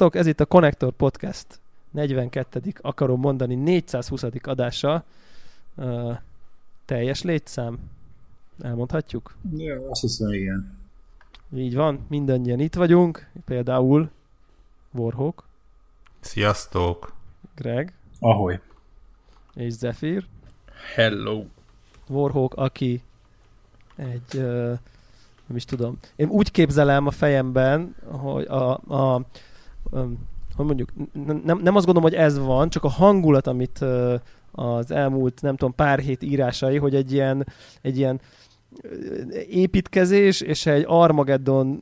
Sziasztok, ez itt a Connector Podcast 42. akarom mondani 420. adása. Uh, teljes létszám? Elmondhatjuk? Ja, azt hiszem, igen. Így van, mindannyian itt vagyunk, például Warhawk. Sziasztok! Greg. Ahoy. És Zephyr. Hello. Warhawk, aki egy, uh, nem is tudom, én úgy képzelem a fejemben, hogy a, a hogy mondjuk, nem, nem azt gondolom, hogy ez van, csak a hangulat, amit az elmúlt, nem tudom, pár hét írásai, hogy egy ilyen, egy ilyen építkezés és egy Armageddon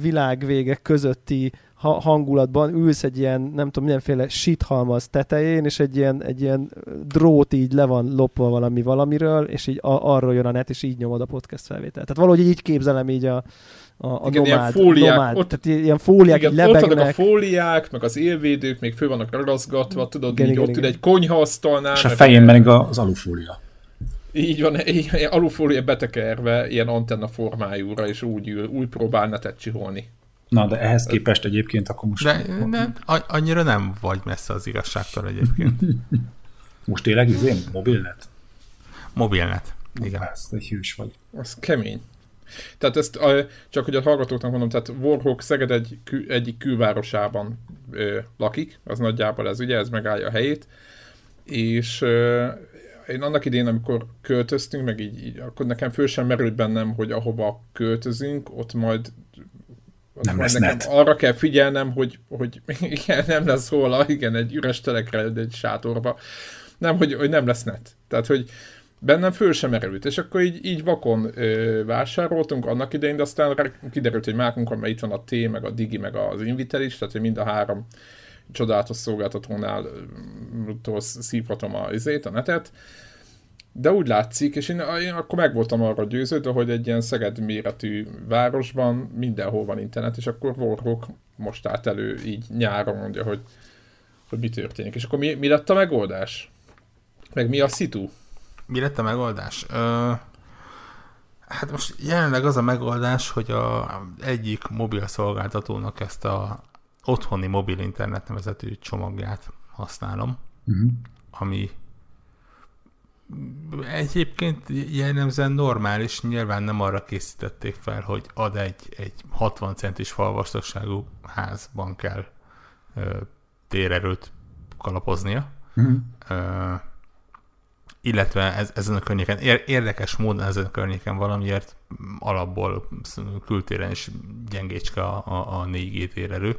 világvége közötti hangulatban ülsz egy ilyen, nem tudom, mindenféle sithalmaz tetején, és egy ilyen, egy ilyen drót így le van lopva valami valamiről, és így a, arról jön a net, és így nyomod a podcast felvételt. Tehát valahogy így képzelem így a, a, a igen, nomád, ilyen fóliák, nomád, ott, tehát ilyen fóliák igen, lebegnek. Ott vannak a fóliák, meg az élvédők, még fő vannak ragaszgatva, tudod, igen, így igen, ott igen. egy konyhaasztalnál. És a fején meg az alufólia. Így van, így, alufólia betekerve, ilyen antenna formájúra, és úgy ül, úgy próbál netet csiholni. Na, de ehhez képest egyébként akkor most... De, de annyira nem vagy messze az igazságtól egyébként. most tényleg izén? Mobilnet? Mobilnet, igen. Ez egy hős vagy. Az kemény. Tehát ezt csak hogy a hallgatóknak mondom, tehát Warhawk Szeged egy, egyik külvárosában ö, lakik, az nagyjából ez ugye, ez megállja a helyét, és ö, én annak idén, amikor költöztünk, meg így, így akkor nekem föl sem merült bennem, hogy ahova költözünk, ott majd nem lesz nekem net. arra kell figyelnem, hogy, hogy igen, nem lesz róla, igen, egy üres telekre, egy sátorba. Nem, hogy, hogy nem lesz net. Tehát, hogy bennem föl sem merült, és akkor így, így vakon ö, vásároltunk annak idején, de aztán kiderült, hogy mákunkon, mert itt van a T, meg a Digi, meg az Invitel is, tehát hogy mind a három csodálatos szolgáltatónál szívhatom a, izét, a netet, de úgy látszik, és én, én akkor meg voltam arra győződve, hogy egy ilyen Szeged méretű városban mindenhol van internet, és akkor Warhawk most állt elő így nyáron mondja, hogy, hogy mi történik. És akkor mi, mi lett a megoldás? Meg mi a szitu? Mi lett a megoldás? Ö, hát most jelenleg az a megoldás, hogy a egyik mobil szolgáltatónak ezt a otthoni mobil internet nevezetű csomagját használom, uh-huh. ami egyébként jellemzően normális, nyilván nem arra készítették fel, hogy ad egy, egy 60 centis falvastagságú házban kell ö, térerőt kalapoznia. Uh-huh. Ö, illetve ez, ezen a környéken, érdekes módon ezen a környéken valamiért alapból kültéren is gyengécske a, a, a 4G térerő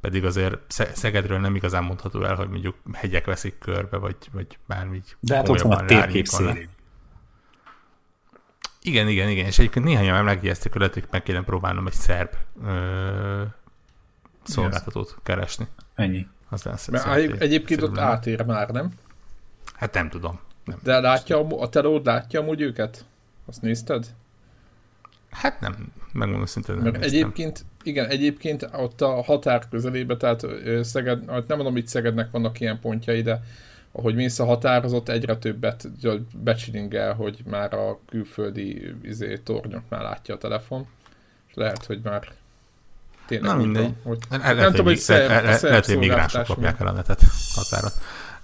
pedig azért Szegedről nem igazán mondható el, hogy mondjuk hegyek veszik körbe, vagy, vagy bármi. De hát ott van a térkép szélén. Igen, igen, igen, és egyébként néhányan megjegyezték, hogy lehet, hogy meg kéne próbálnom egy szerb ö, szolgáltatót yes. keresni. Ennyi. Az lesz, Mert egy, egyébként ott átér már, nem? Hát nem tudom. Nem. De látja, a telód látja amúgy őket? Azt nézted? Hát nem, megmondom szintén nem Mert egyébként, igen, egyébként ott a határ közelébe, tehát Szeged, hát nem mondom, hogy Szegednek vannak ilyen pontjai, de ahogy mész a határozott, egyre többet becsilingel, hogy már a külföldi izé, tornyoknál látja a telefon, és lehet, hogy már tényleg Na mindegy. Van, hogy, nem tudom, hogy szerb, el, lehet, hogy migránsok kapják el a netet határon.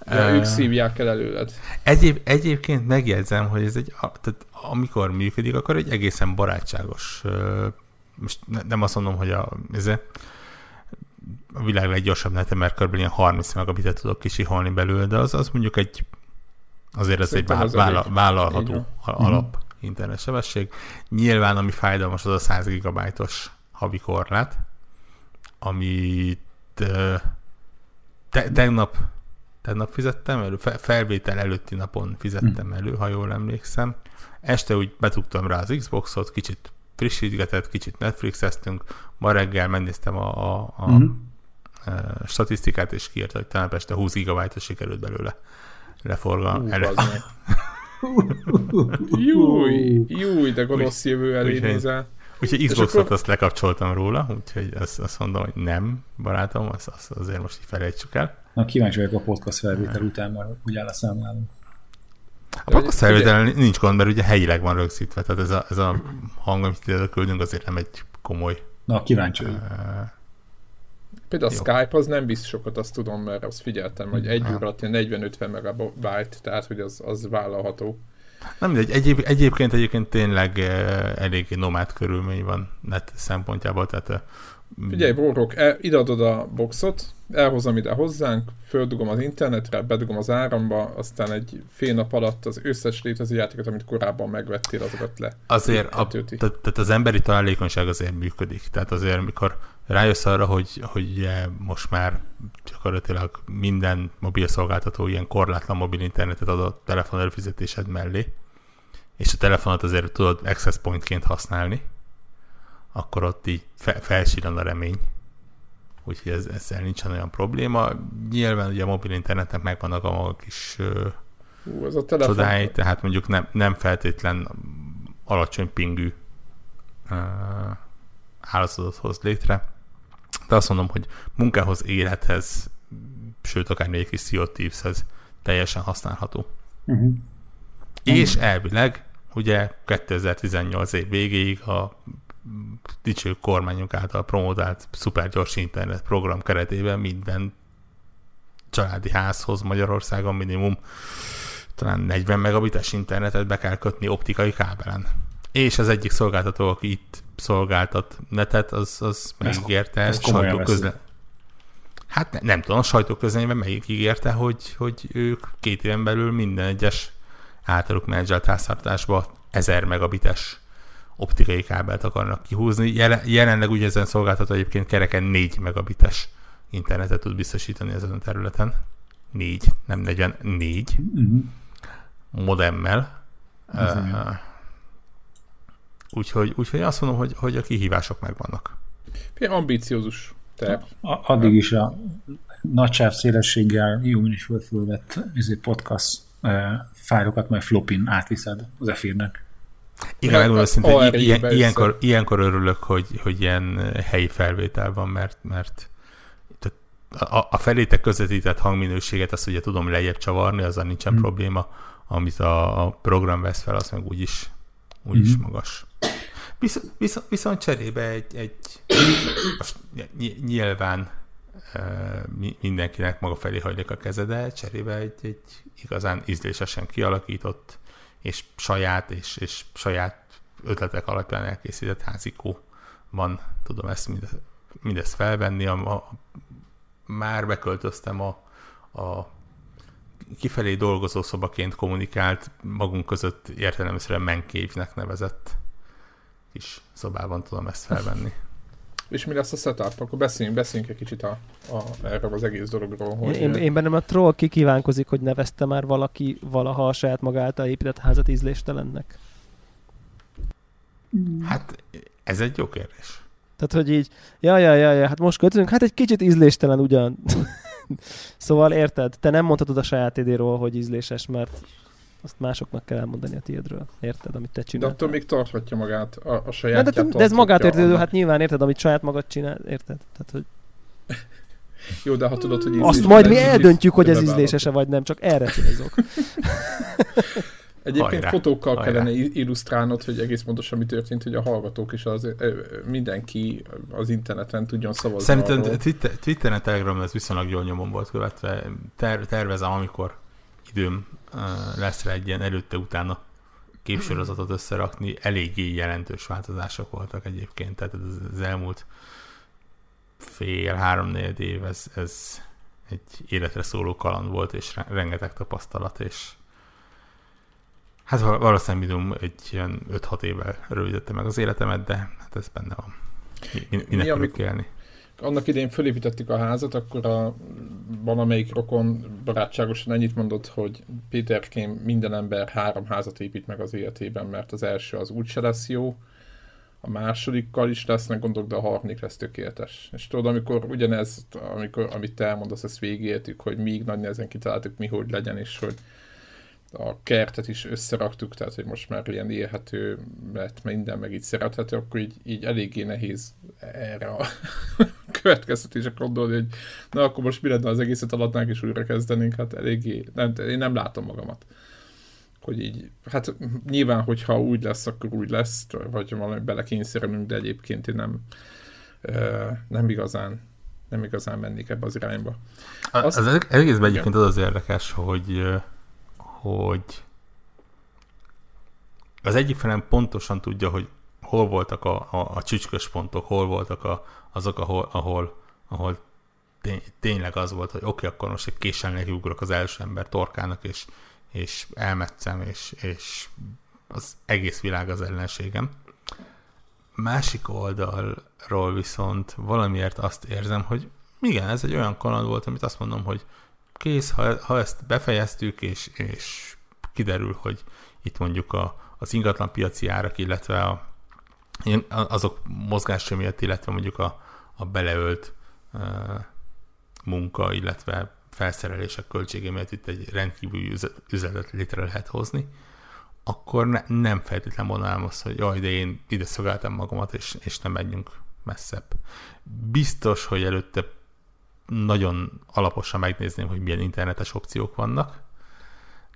Ja, uh, ők szívják el előled. Egyéb, egyébként megjegyzem, hogy ez egy, tehát amikor működik, akkor egy egészen barátságos, most nem azt mondom, hogy a, ez a világ leggyorsabb nete, mert kb. ilyen 30 megabitet tudok kisiholni belőle, de az, az mondjuk egy azért ez egy vállal, vállal, vállalható alap internet sebesség. Nyilván, ami fájdalmas, az a 100 gigabájtos havi korlát, amit te, tegnap tegnap fizettem elő, felvétel előtti napon fizettem elő, ha jól emlékszem. Este úgy betugtam rá az Xboxot, kicsit frissítgetett, kicsit Netflixeztünk, ma reggel megnéztem a, a, a, mm. a statisztikát, és kiírta, hogy tegnap este 20 gigabyte sikerült belőle leforgalni. Ele... Júj, júj, de gonosz jövő elé nézel. Úgyhogy Xboxot akkor... azt lekapcsoltam róla, úgyhogy azt, azt mondom, hogy nem, barátom, azt, azt azért most így felejtsük el. Na, kíváncsi vagyok a podcast felvétel után, mert úgy áll a számlálom. A podcast felvétel nincs gond, mert ugye helyileg van rögzítve, tehát ez a, ez a hang, amit ide küldünk, azért nem egy komoly... Na, kíváncsi vagyok. Például a Jó. Skype az nem visz sokat, azt tudom, mert azt figyeltem, hogy egy óra alatt ilyen 40-50 megabyte, tehát hogy az, az vállalható. Nem mindegy, egyéb, egyébként egyébként tényleg eh, eléggé nomád körülmény van net szempontjából, tehát eh, Figyelj, Borok, el, ideadod a boxot, elhozom ide hozzánk, földugom az internetre, bedugom az áramba, aztán egy fél nap alatt az összes létező játékot, amit korábban megvettél, azokat le. azért a, tehát, tehát az emberi találékonyság azért működik. Tehát azért, mikor rájössz arra, hogy, hogy most már gyakorlatilag minden mobil szolgáltató ilyen korlátlan mobil internetet ad a telefon előfizetésed mellé, és a telefonot azért tudod access pointként használni, akkor ott így fe, a remény. Úgyhogy ez, ezzel nincsen olyan probléma. Nyilván ugye a mobil internetnek megvannak a maga kis ö, Ú, az a telefon. csodái, tehát mondjuk nem, nem feltétlen alacsony pingű uh, hálózatot hoz létre. De azt mondom, hogy munkához, élethez, sőt, akár egy kis Thieves-hez teljesen használható. Uh-huh. És elvileg, ugye 2018 év végéig a dicső kormányunk által promotált szupergyors internet program keretében minden családi házhoz Magyarországon minimum talán 40 megabites internetet be kell kötni optikai kábelen. És az egyik szolgáltató, aki itt szolgáltat netet, az, az megígérte ez komolyan sajtóközle... Hát ne, nem tudom, a sajtóközleményben megígérte, hogy, hogy ők két éven belül minden egyes általuk menedzselt háztartásba 1000 megabites optikai kábelt akarnak kihúzni. Jelen, jelenleg ugye ezen szolgáltató egyébként kereken 4 megabites internetet tud biztosítani ezen a területen. 4, nem 40, 4 Uh-huh. modemmel. Ez Uh. Úgyhogy, úgyhogy azt mondom, hogy, hogy a kihívások megvannak. Ilyen ambiciózus terv. Addig is a nagysáv szélességgel jó is volt fölvett ezért podcast uh, fájlokat majd flopin átviszed az efirnek. Igen, megmondom ORI-be ilyen, ilyenkor, ilyenkor örülök, hogy, hogy ilyen helyi felvétel van, mert, mert a, a felétek közvetített hangminőséget azt ugye tudom lejjebb csavarni, azzal nincsen Hmm. probléma, amit a, a program vesz fel, az meg úgyis, úgyis Mhm. magas. Visz, visz, viszont cserébe egy, egy most ny- nyilván mi- mindenkinek maga felé hajlik a keze, de cserébe egy, egy igazán ízlésesen kialakított és saját és, és saját ötletek alapján elkészített házikóban tudom ezt mind, mindezt felvenni. A, a, már beköltöztem a, a kifelé dolgozószobaként kommunikált, magunk között értelemszerűen menkévnek nevezett kis szobában tudom ezt felvenni. És mi lesz a setup? Akkor beszéljünk, beszéljünk egy kicsit a, a, erről az egész dologról. Hogy, Én, én bennem a troll kikívánkozik, hogy nevezte már valaki valaha a saját maga által épített házat ízléstelennek. Hát ez egy jó kérdés. Tehát, hogy így, ja, ja, ja, ja, hát most költözünk, hát egy kicsit ízléstelen ugyan. szóval érted, te nem mondhatod a saját idéről, hogy ízléses, mert azt másoknak kell elmondani a tiédről. Érted, amit te de csináltál. attól még tarthatja magát a, a de, saját de, de, ez magát értődő, hát nyilván érted, amit saját magad csinál, érted? Tehát, hogy Jó, de ha tudod, hogy azt majd mi eldöntjük, hogy ez ízlésese vagy nem, csak erre célzok. Egyébként Hajrá, fotókkal hajrá. kellene illusztrálnod, hogy egész pontosan mi történt, hogy a hallgatók is az, mindenki az interneten tudjon szavazni. Szerintem arról. Twitter, Twitteren, Telegramon ez viszonylag jól nyomon volt követve. Ter, tervezem, amikor időm lesz rá egy ilyen előtte-utána képsorozatot összerakni, eléggé jelentős változások voltak egyébként, tehát az, elmúlt fél, három-négy év, ez, ez egy életre szóló kaland volt, és re- rengeteg tapasztalat, és hát val- valószínűleg minimum egy ilyen 5-6 évvel rövidítette meg az életemet, de hát ez benne van. Mi, mi, minek Mi, amikor- élni? Annak idején fölépítettük a házat, akkor a valamelyik rokon barátságosan ennyit mondott, hogy Péterkém minden ember három házat épít meg az életében, mert az első az úgyse lesz jó, a másodikkal is lesznek gondok, de a harmadik lesz tökéletes. És tudod, amikor ugyanez, amikor, amit te elmondasz, ezt végigéltük, hogy még nagy nehezen kitaláltuk mi, hogy legyen, és hogy a kertet is összeraktuk, tehát hogy most már ilyen élhető lett minden, meg így szerethető, akkor így, így eléggé nehéz erre a következtetésre gondolni, hogy na akkor most mi lenne az egészet alatnánk és újra kezdenénk, hát eléggé, nem, én nem látom magamat. Hogy így, hát nyilván, hogyha úgy lesz, akkor úgy lesz, vagy valami belekényszerülünk, de egyébként én nem, nem igazán nem igazán mennék ebbe az irányba. Az, az egészben egyébként az az érdekes, hogy, hogy az egyik felem pontosan tudja, hogy hol voltak a, a, a csücskös pontok, hol voltak a, azok, ahol, ahol, ahol tényleg az volt, hogy oké, okay, akkor most egy késsel nekiugrok az első ember torkának, és, és elmetszem, és, és az egész világ az ellenségem. Másik oldalról viszont valamiért azt érzem, hogy igen, ez egy olyan kaland volt, amit azt mondom, hogy kész, ha, ha ezt befejeztük, és, és kiderül, hogy itt mondjuk a, az ingatlan piaci árak, illetve a, azok mozgása miatt, illetve mondjuk a, a beleölt uh, munka, illetve felszerelések költsége miatt itt egy rendkívüli üzletet létre lehet hozni, akkor ne, nem feltétlenül mondanám azt, hogy jaj, de én ide szolgáltam magamat, és, és nem megyünk messzebb. Biztos, hogy előtte nagyon alaposan megnézném, hogy milyen internetes opciók vannak,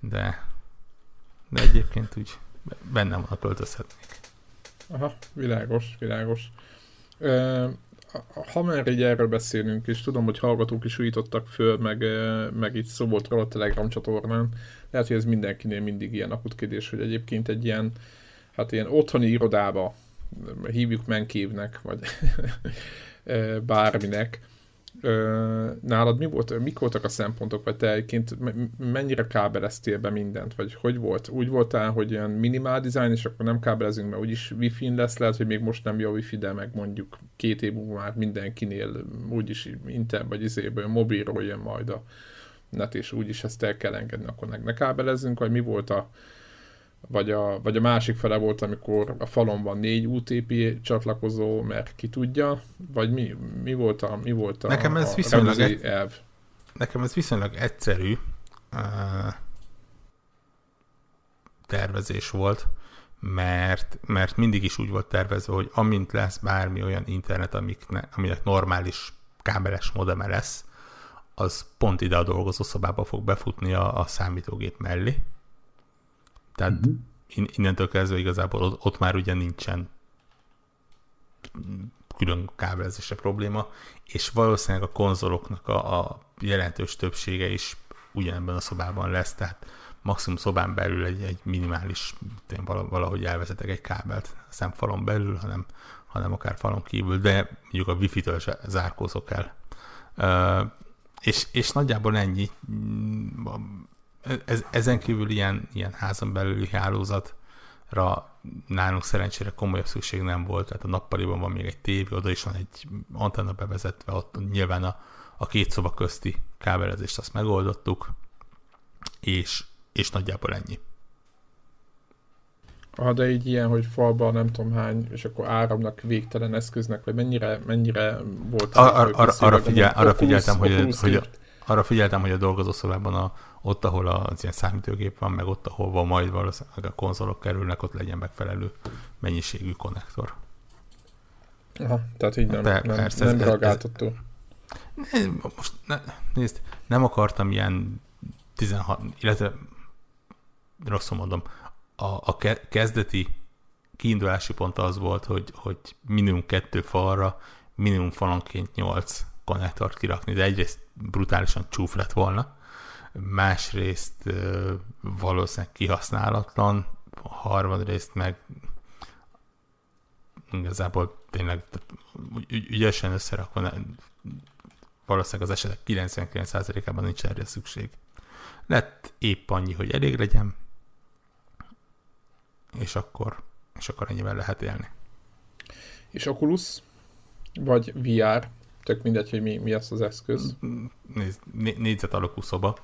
de, de egyébként úgy bennem van a költözhetnék. Aha, világos, világos. Ö, ha már így erről beszélünk, és tudom, hogy hallgatók is újítottak föl, meg, meg itt szó volt róla a Telegram csatornán, lehet, hogy ez mindenkinél mindig ilyen akut kérdés, hogy egyébként egy ilyen, hát ilyen otthoni irodába hívjuk menkívnek, vagy bárminek, nálad mi volt, mik voltak a szempontok, vagy te egyébként mennyire kábeleztél be mindent, vagy hogy volt? Úgy voltál, hogy ilyen minimál design, és akkor nem kábelezünk, mert úgyis wifi lesz, lehet, hogy még most nem jó wifi, de meg mondjuk két év múlva már mindenkinél úgyis inter, vagy izéből mobilról jön majd a net, és úgyis ezt el kell engedni, akkor ne kábelezzünk, vagy mi volt a, vagy a, vagy a másik fele volt, amikor a falon van négy UTP csatlakozó, mert ki tudja, vagy mi, mi volt a, mi volt a, nekem ez a viszonylag egy, elv? Nekem ez viszonylag egyszerű uh, tervezés volt, mert, mert mindig is úgy volt tervezve, hogy amint lesz bármi olyan internet, amikne, aminek normális kábeles modeme lesz, az pont ide a dolgozószobába fog befutni a, a számítógép mellé, tehát uh-huh. innentől kezdve igazából ott, ott már ugye nincsen külön kábelezése probléma, és valószínűleg a konzoloknak a, a jelentős többsége is ugyanebben a szobában lesz, tehát maximum szobán belül egy, egy minimális, én valahogy elvezetek egy kábelt, nem falon belül, hanem, hanem akár falon kívül, de mondjuk a wifi-től zárkózok el. Uh, és, és nagyjából ennyi ez, ezen kívül ilyen, ilyen házon belüli hálózatra nálunk szerencsére komolyabb szükség nem volt, tehát a nappaliban van még egy tévé, oda is van egy antenna bevezetve, ott nyilván a, a két szoba közti kábelezést azt megoldottuk, és, és nagyjából ennyi. Ah, de így ilyen, hogy falban nem tudom hány, és akkor áramnak végtelen eszköznek, vagy mennyire, mennyire volt... Ar- ar- ar- arra, figyel, arra figyeltem, hogy, hogy, arra figyeltem, hogy a dolgozószobában a, ott, ahol az ilyen számítógép van, meg ott, ahol van majd valószínűleg a konzolok kerülnek, ott legyen megfelelő mennyiségű konnektor. Aha, tehát így nem, per, nem, persze, nem ragáltató. most ne, nézd, nem akartam ilyen 16, illetve rosszul mondom, a, a kezdeti kiindulási pont az volt, hogy, hogy minimum kettő falra, minimum falonként nyolc konnektort kirakni, de egyrészt brutálisan csúf lett volna, másrészt valószínűleg kihasználatlan, harmadrészt meg igazából tényleg ügyesen összerakva valószínűleg az esetek 99%-ában nincs erre szükség. Lett épp annyi, hogy elég legyen, és akkor, és akkor ennyivel lehet élni. És Oculus? Vagy VR? Tök mindegy, hogy mi, mi az az eszköz. Nézd, négyzet alakú szoba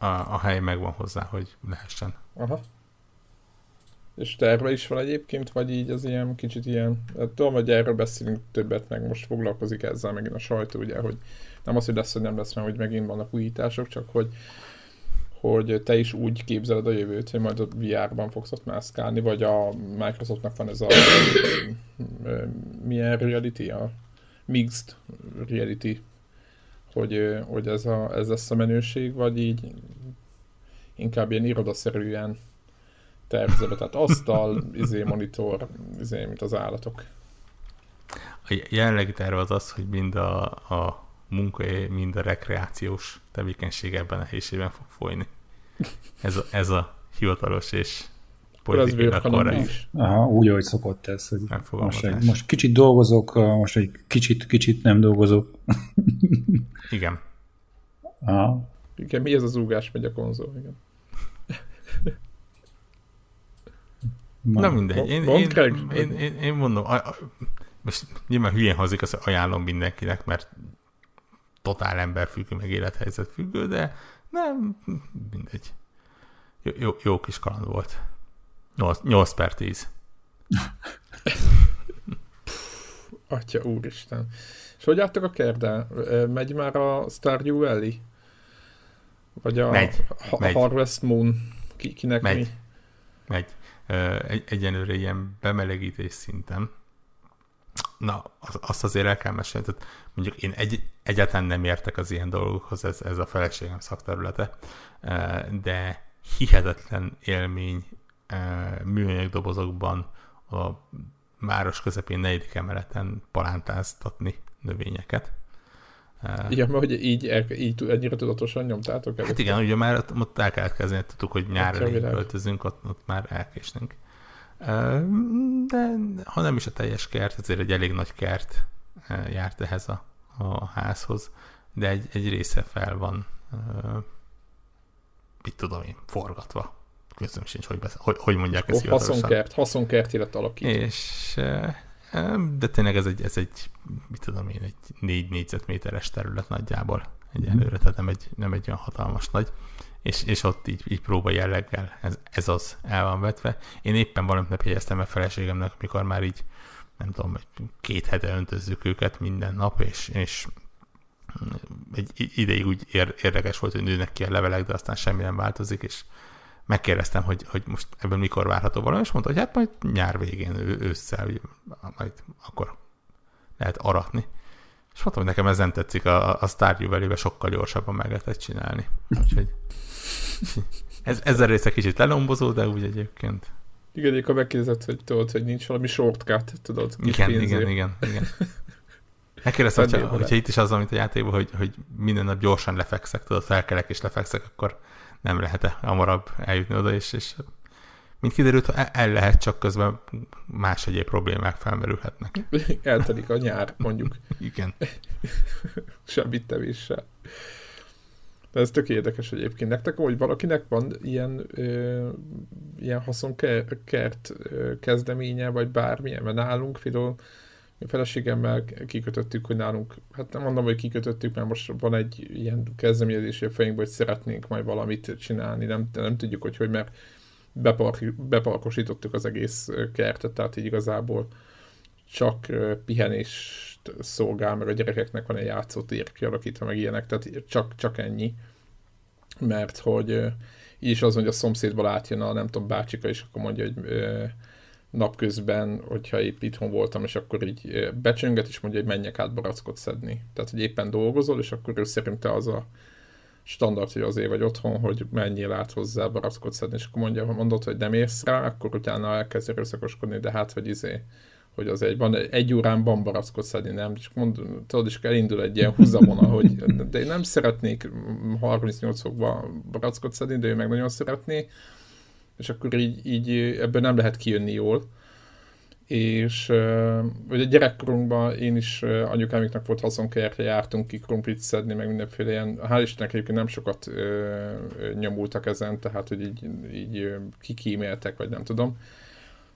a, a hely megvan hozzá, hogy lehessen. Aha. És terve is van egyébként, vagy így az ilyen kicsit ilyen, hát tudom, hogy erről beszélünk többet, meg most foglalkozik ezzel megint a sajtó, ugye, hogy nem az, hogy lesz, hogy nem lesz, mert hogy megint vannak újítások, csak hogy, hogy te is úgy képzeled a jövőt, hogy majd a VR-ban fogsz ott mászkálni, vagy a Microsoftnak van ez a milyen reality, a mixed reality hogy, hogy ez, a, ez lesz a menőség, vagy így inkább ilyen irodaszerűen tervezve, tehát asztal, izé, monitor, izé, mint az állatok. A jelenlegi terv az az, hogy mind a, a munka, mind a rekreációs tevékenység ebben a helyiségben fog folyni. Ez a, ez a hivatalos és politikailag korrekt. Aha, úgy, ahogy szokott ez, hogy most, egy, most kicsit dolgozok, most egy kicsit, kicsit nem dolgozok. Igen. Aha. Igen, mi ez az úgás megy a konzol, igen. Na mindegy, én, én, én, én, én, én mondom, a, a, most nyilván hülyén hazik, azt ajánlom mindenkinek, mert totál emberfüggő, meg élethelyzet függő, de nem, mindegy. Jó, jó, jó kis kaland volt. 8, 8 per 10. Atya úristen. És hogy álltak a kerdel? Megy már a Stardew Valley? Vagy a, megy, a megy. Harvest Moon? Ki, kinek megy. mi? Megy. Egy, egyenlőre ilyen bemelegítés szinten. Na, azt azért el kell mesélni. Tehát mondjuk én egy, egyáltalán nem értek az ilyen dolgokhoz, ez, ez a feleségem szakterülete, de hihetetlen élmény műanyag dobozokban a város közepén negyedik emeleten palántáztatni növényeket. Igen, mert hogy így, így ennyire tudatosan nyomtátok el. Hát igen, ugye már ott el kell kezdeni, tudtuk, hogy nyárra költözünk, ott, ott már elkésnünk. De ha nem is a teljes kert, azért egy elég nagy kert járt ehhez a, a házhoz, de egy, egy része fel van, mit tudom én, forgatva. Közöm sincs, hogy, besz- hogy, hogy mondják ezt oh, Haszonkert, haszonkert lett alakítva. És de tényleg ez egy, ez egy, mit tudom én, egy négy négyzetméteres terület nagyjából egyelőre, tehát nem egy, nem egy olyan hatalmas nagy, és, és ott így, így próba jelleggel ez, ez az el van vetve. Én éppen valamit nap jegyeztem a feleségemnek, mikor már így, nem tudom, két hete öntözzük őket minden nap, és, és egy ideig úgy érdekes volt, hogy nőnek ki a levelek, de aztán semmi nem változik, és megkérdeztem, hogy, hogy most ebben mikor várható valami, és mondta, hogy hát majd nyár végén, ősszel, majd akkor lehet aratni. És mondtam, hogy nekem ez nem tetszik, a, a Stardew sokkal gyorsabban meg lehetett csinálni. Úgyhogy ez, ez a része kicsit lelombozó, de úgy egyébként. Igen, akkor megkérdezett, hogy tudod, hogy nincs valami shortcut, tudod? Igen, igen, igen, igen. Megkérdeztem, hogyha, hogyha itt is az, amit a játékban, hogy, hogy minden nap gyorsan lefekszek, tudod, felkelek és lefekszek, akkor nem lehet-e hamarabb eljutni oda, és, és mint kiderült, el lehet, csak közben más egyéb problémák felmerülhetnek. Eltelik a nyár, mondjuk. Igen. Semmit tevéssel. De ez tök érdekes egyébként. Nektek, hogy valakinek van ilyen, ö, ilyen haszonkert kezdeménye, vagy bármilyen, mert nálunk például a feleségemmel kikötöttük, hogy nálunk, hát nem mondom, hogy kikötöttük, mert most van egy ilyen kezdeményezés a fejünkben, hogy szeretnénk majd valamit csinálni, nem, nem tudjuk, hogy hogy, mert bepark, beparkosítottuk az egész kertet, tehát így igazából csak pihenést szolgál, meg a gyerekeknek van egy játszótér kialakítva, meg ilyenek, tehát csak, csak ennyi. Mert hogy így is az, hogy a szomszédból átjön a nem tudom, bácsika, és akkor mondja, hogy napközben, hogyha épp itthon voltam, és akkor így becsönget, és mondja, hogy menjek át barackot szedni. Tehát, hogy éppen dolgozol, és akkor ő szerinte az a standard, hogy azért vagy otthon, hogy menjél át hozzá barackot szedni, és akkor mondja, ha mondod, hogy nem érsz rá, akkor utána elkezd erőszakoskodni, de hát, hogy izé, hogy az egy, van, egy órán van barackot szedni, nem? És mond, tudod, és elindul egy ilyen húzamona, hogy de én nem szeretnék 38 fokban barackot szedni, de ő meg nagyon szeretné, és akkor így, így ebből nem lehet kijönni jól. És a gyerekkorunkban én is anyukámiknak volt haszonkertje, jártunk ki krumplit szedni, meg mindenféle ilyen, hál' Istennek egyébként nem sokat uh, nyomultak ezen, tehát hogy így, így kikíméltek, vagy nem tudom.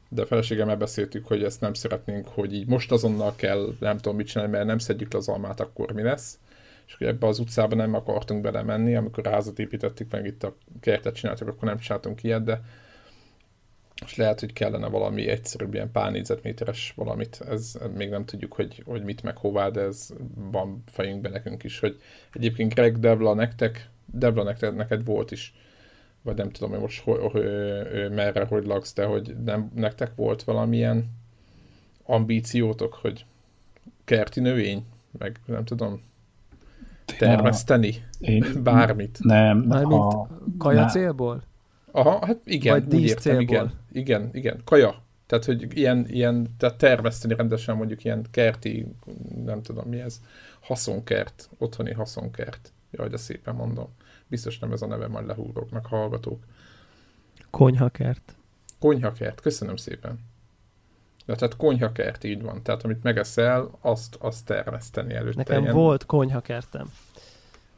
De a feleségemmel beszéltük, hogy ezt nem szeretnénk, hogy így most azonnal kell, nem tudom mit csinálni, mert nem szedjük le az almát, akkor mi lesz és hogy ebbe az utcába nem akartunk belemenni, amikor házat építettük, meg itt a kertet csináltuk, akkor nem csináltunk ilyet, de és lehet, hogy kellene valami egyszerűbb, ilyen pár négyzetméteres valamit, ez még nem tudjuk, hogy, hogy mit meg hová, de ez van fejünkben nekünk is, hogy egyébként Greg Devla nektek, Devla nektek, neked volt is, vagy nem tudom, hogy most hogy, hogy, merre, hogy laksz, de hogy nem, nektek volt valamilyen ambíciótok, hogy kerti növény, meg nem tudom, termeszteni? Én, Bármit? Nem. Mármint a, kaja ne. célból? Aha, hát igen, Vagy úgy értem, célból. igen. Igen, igen, kaja. Tehát, hogy ilyen, ilyen tehát termeszteni rendesen mondjuk ilyen kerti, nem tudom mi ez, haszonkert, otthoni haszonkert. Jaj, de szépen mondom. Biztos nem ez a neve, majd lehúrok meg hallgatók. Konyhakert. Konyhakert, köszönöm szépen. De tehát konyhakert így van. Tehát amit megeszel, azt, azt termeszteni előtte. Nekem ilyen... volt konyhakertem.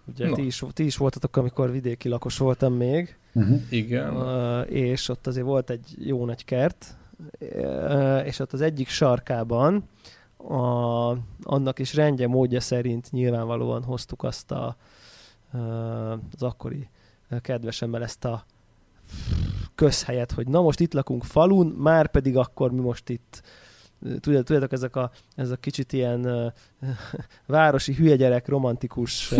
Ugye ti is, ti is voltatok, amikor vidéki lakos voltam még. Uh-huh. Igen. Uh, és ott azért volt egy jó nagy kert, uh, és ott az egyik sarkában a, annak is rendje módja szerint nyilvánvalóan hoztuk azt a, uh, az akkori kedvesemmel ezt a közhelyet, hogy na most itt lakunk falun, már pedig akkor mi most itt tudjátok, ezek a, ez a kicsit ilyen városi hülye gyerek romantikus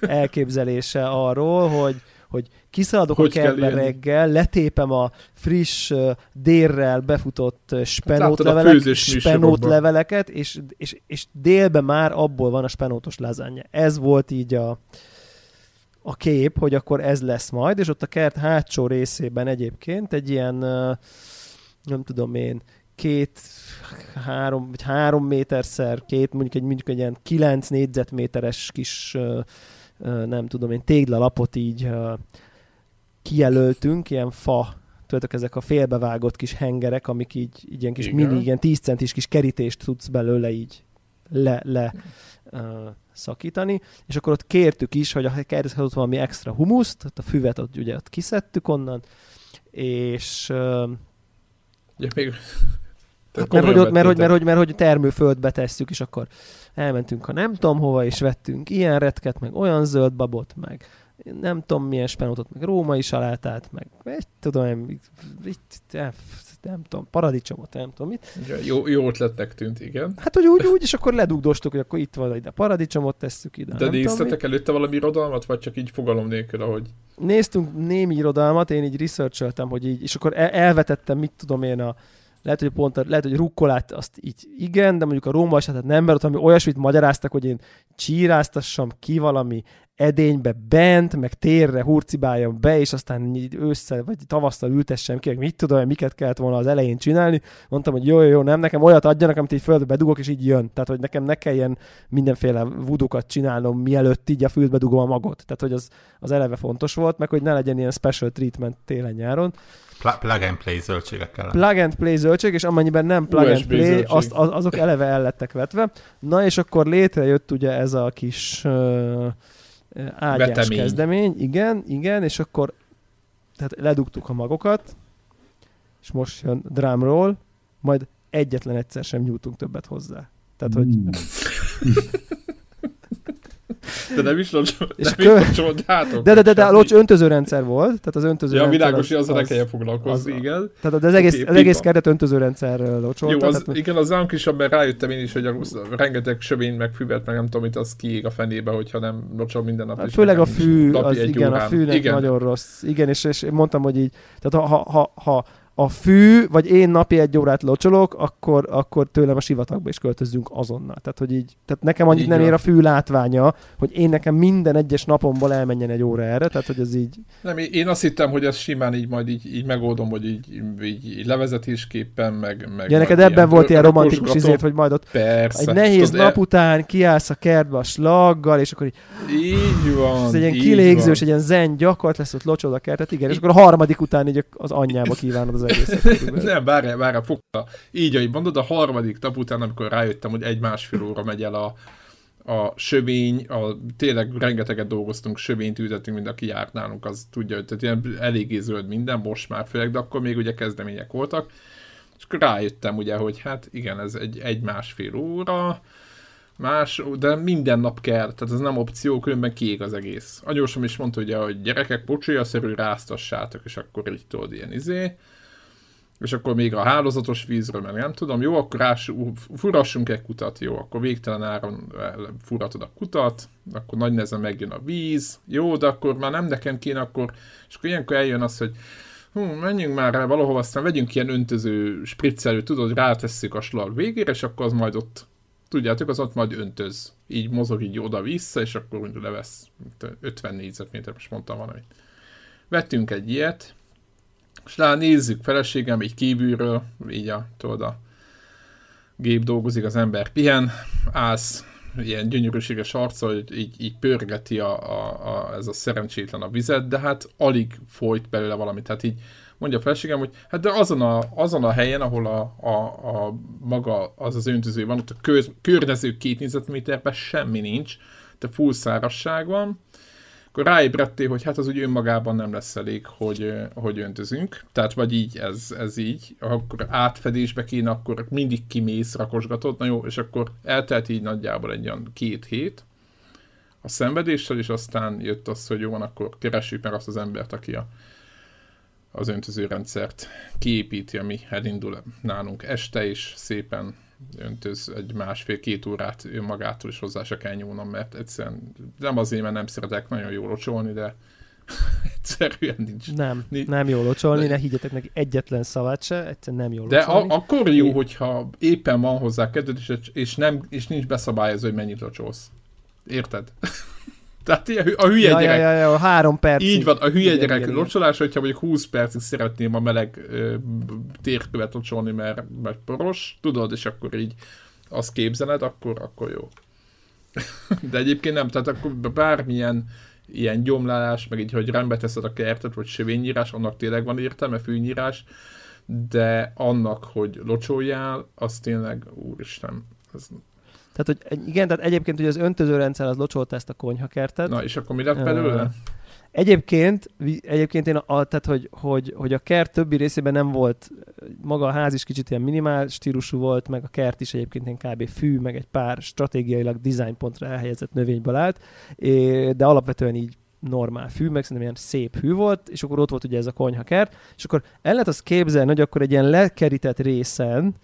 elképzelése arról, hogy, hogy kiszaladok hogy a kertbe reggel, letépem a friss dérrel befutott spenót, hát levelek, spenót leveleket, és, és, és délben már abból van a spenótos lazánja. Ez volt így a, a kép, hogy akkor ez lesz majd, és ott a kert hátsó részében egyébként egy ilyen, nem tudom én, két, három, vagy három méterszer, két, mondjuk egy, mondjuk egy ilyen kilenc négyzetméteres kis, nem tudom én, téglalapot így kijelöltünk, ilyen fa, tudjátok, ezek a félbevágott kis hengerek, amik így, így ilyen kis Igen. mini, ilyen 10 centis kis kerítést tudsz belőle így le, le uh, szakítani, és akkor ott kértük is, hogy a kerthez valami extra humuszt, a füvet ott ugye ott kiszedtük onnan, és uh, ja, még Hát mert, hogy mert, hogy, mert, hogy, mert, hogy termőföldbe tesszük, és akkor elmentünk a nem tudom hova, és vettünk ilyen retket, meg olyan zöld babot, meg nem tudom milyen spenótot, meg római salátát, meg egy, tudom, én, itt, nem tudom, paradicsomot, nem tudom mit. Jó, jó ötletnek tűnt, igen. Hát, hogy úgy, úgy, és akkor ledugdostuk, hogy akkor itt van ide paradicsomot tesszük ide. De néztetek előtte valami irodalmat, vagy csak így fogalom nélkül, ahogy? Néztünk némi irodalmat, én így researcholtam, hogy így, és akkor elvetettem, mit tudom én, a, lehet, hogy pont, a, lehet, hogy rukkolát azt így igen, de mondjuk a róma esetet nem, mert ott ami olyasmit magyaráztak, hogy én csíráztassam ki valami edénybe bent, meg térre hurcibáljam be, és aztán így ősszel vagy tavasszal ültessem ki, mit tudom, miket kellett volna az elején csinálni. Mondtam, hogy jó, jó, jó, nem, nekem olyat adjanak, amit így földbe bedugok, és így jön. Tehát, hogy nekem ne kelljen mindenféle vudukat csinálnom, mielőtt így a földbe dugom a magot. Tehát, hogy az, az eleve fontos volt, meg hogy ne legyen ilyen special treatment télen-nyáron. Plug and play zöldségek kellene. Plug and play zöldség, és amennyiben nem plug USB and play, azt, az, azok eleve el lettek vetve. Na és akkor létrejött ugye ez a kis uh, ágyás Vetemény. kezdemény, igen, igen, és akkor tehát ledugtuk a magokat, és most jön drumroll, majd egyetlen egyszer sem nyújtunk többet hozzá. Tehát, hogy... De nem is locsol, nem kö... is De, de, de, de a locs öntözőrendszer volt, tehát az öntöző Ja, világos, hogy azzal ne kelljen foglalkozni, az, igen. Tehát az egész, okay, az egész keret öntözőrendszer locsolt. Jó, az, tehát, igen, az nem is, mert rájöttem én is, hogy a, rengeteg sövény, meg füvet, meg nem tudom, mit az kiég a fenébe, hogyha nem locsol minden nap. Hát, főleg a fű, az igen, órán. a fűnek igen. nagyon rossz. Igen, és, és mondtam, hogy így, tehát ha, ha, ha a fű, vagy én napi egy órát locsolok, akkor, akkor tőlem a sivatagba is költözzünk azonnal. Tehát, hogy így, tehát nekem annyit így nem ér a fű látványa, hogy én nekem minden egyes napomból elmenjen egy óra erre, tehát hogy ez így... Nem, én azt hittem, hogy ez simán így majd így, így megoldom, hogy így, így, így levezetésképpen, meg... meg ja, neked ebben volt ilyen romantikus izért, hogy majd ott Persze. egy nehéz Tudod, nap el... után kiállsz a kertbe a slaggal, és akkor így... Így van, Ez egy ilyen kilégzős, egy ilyen zen gyakort lesz, ott locsod a kertet, igen, és akkor a harmadik után így az anyjába kívánod az egészet. Nem, várjál, várjál, fogta. Így, ahogy mondod, a harmadik nap után, amikor rájöttem, hogy egy-másfél óra megy el a, a sövény, a, tényleg rengeteget dolgoztunk, sövényt ültettünk, mind aki járt nálunk, az tudja, hogy tehát ilyen eléggé zöld minden, most már főleg, de akkor még ugye kezdemények voltak, és akkor rájöttem ugye, hogy hát igen, ez egy, egy-másfél óra, más, de minden nap kell, tehát ez nem opció, különben kiég az egész. Anyósom is mondta ugye, hogy gyerekek, pocsolya-szerű ráztassátok, és akkor így tudod ilyen izé és akkor még a hálózatos vízről, mert nem tudom, jó, akkor rás, furassunk egy kutat, jó, akkor végtelen áron eh, furatod a kutat, akkor nagy nehezen megjön a víz, jó, de akkor már nem nekem kéne, akkor, és akkor ilyenkor eljön az, hogy hú, menjünk már rá valahova, aztán vegyünk ilyen öntöző spriccelő, tudod, rátesszük a slag végére, és akkor az majd ott, tudjátok, az ott majd öntöz. Így mozog így oda-vissza, és akkor levesz 50 négyzetméter, most mondtam valamit. Vettünk egy ilyet, És rá nézzük, feleségem így kívülről, így a, tudod, a gép dolgozik, az ember pihen, állsz, ilyen gyönyörűséges arca, hogy így, így pörgeti a, a, a, ez a szerencsétlen a vizet, de hát alig folyt belőle valamit. Tehát így mondja a feleségem, hogy hát de azon a, azon a helyen, ahol a, a, a maga az az öntöző van, ott a kör, környező két négyzetméterben semmi nincs, de full szárasság van, akkor ráébredtél, hogy hát az úgy önmagában nem lesz elég, hogy, hogy öntözünk. Tehát vagy így, ez, ez így, akkor átfedésbe kéne, akkor mindig kimész, rakosgatod, na jó, és akkor eltelt így nagyjából egy olyan két hét a szenvedéssel, és aztán jött az, hogy jó van, akkor keressük meg azt az embert, aki a, az öntözőrendszert kiépíti, ami elindul nálunk este, és szépen öntöz egy másfél-két órát önmagától is hozzá se kell nyúlnom, mert egyszerűen nem azért, mert nem szeretek nagyon jól locsolni, de egyszerűen nincs. Nem, nincs. nem jól locsolni, ne higgyetek neki egyetlen szavát se, egyszerűen nem jól De a, akkor jó, hogyha éppen van hozzá kedved, és, és, nem, és nincs beszabályozva, hogy mennyit locsolsz. Érted? Tehát a hülye ja, gyerek... Ja, ja, ja, három perc. Így van, a hülye igen, gyerek igen, locsolás, hogyha mondjuk 20 percig szeretném a meleg ö, térkövet locsolni, mert, mert poros, tudod, és akkor így azt képzeled, akkor, akkor jó. De egyébként nem, tehát akkor bármilyen ilyen gyomlálás, meg így, hogy rendbe teszed a kertet, vagy sövényírás, annak tényleg van értelme, fűnyírás, de annak, hogy locsoljál, az tényleg, úristen, ez tehát, hogy igen, tehát egyébként ugye az öntözőrendszer az locsolta ezt a konyhakertet. Na, és akkor mi lett belőle? Egyébként, egyébként én, a, tehát hogy, hogy, hogy a kert többi részében nem volt, maga a ház is kicsit ilyen minimál stílusú volt, meg a kert is egyébként ilyen kb. fű, meg egy pár stratégiailag designpontra elhelyezett növényből állt, de alapvetően így normál fű, meg szerintem ilyen szép hű volt, és akkor ott volt ugye ez a konyhakert, és akkor el lehet azt képzelni, hogy akkor egy ilyen lekerített részen,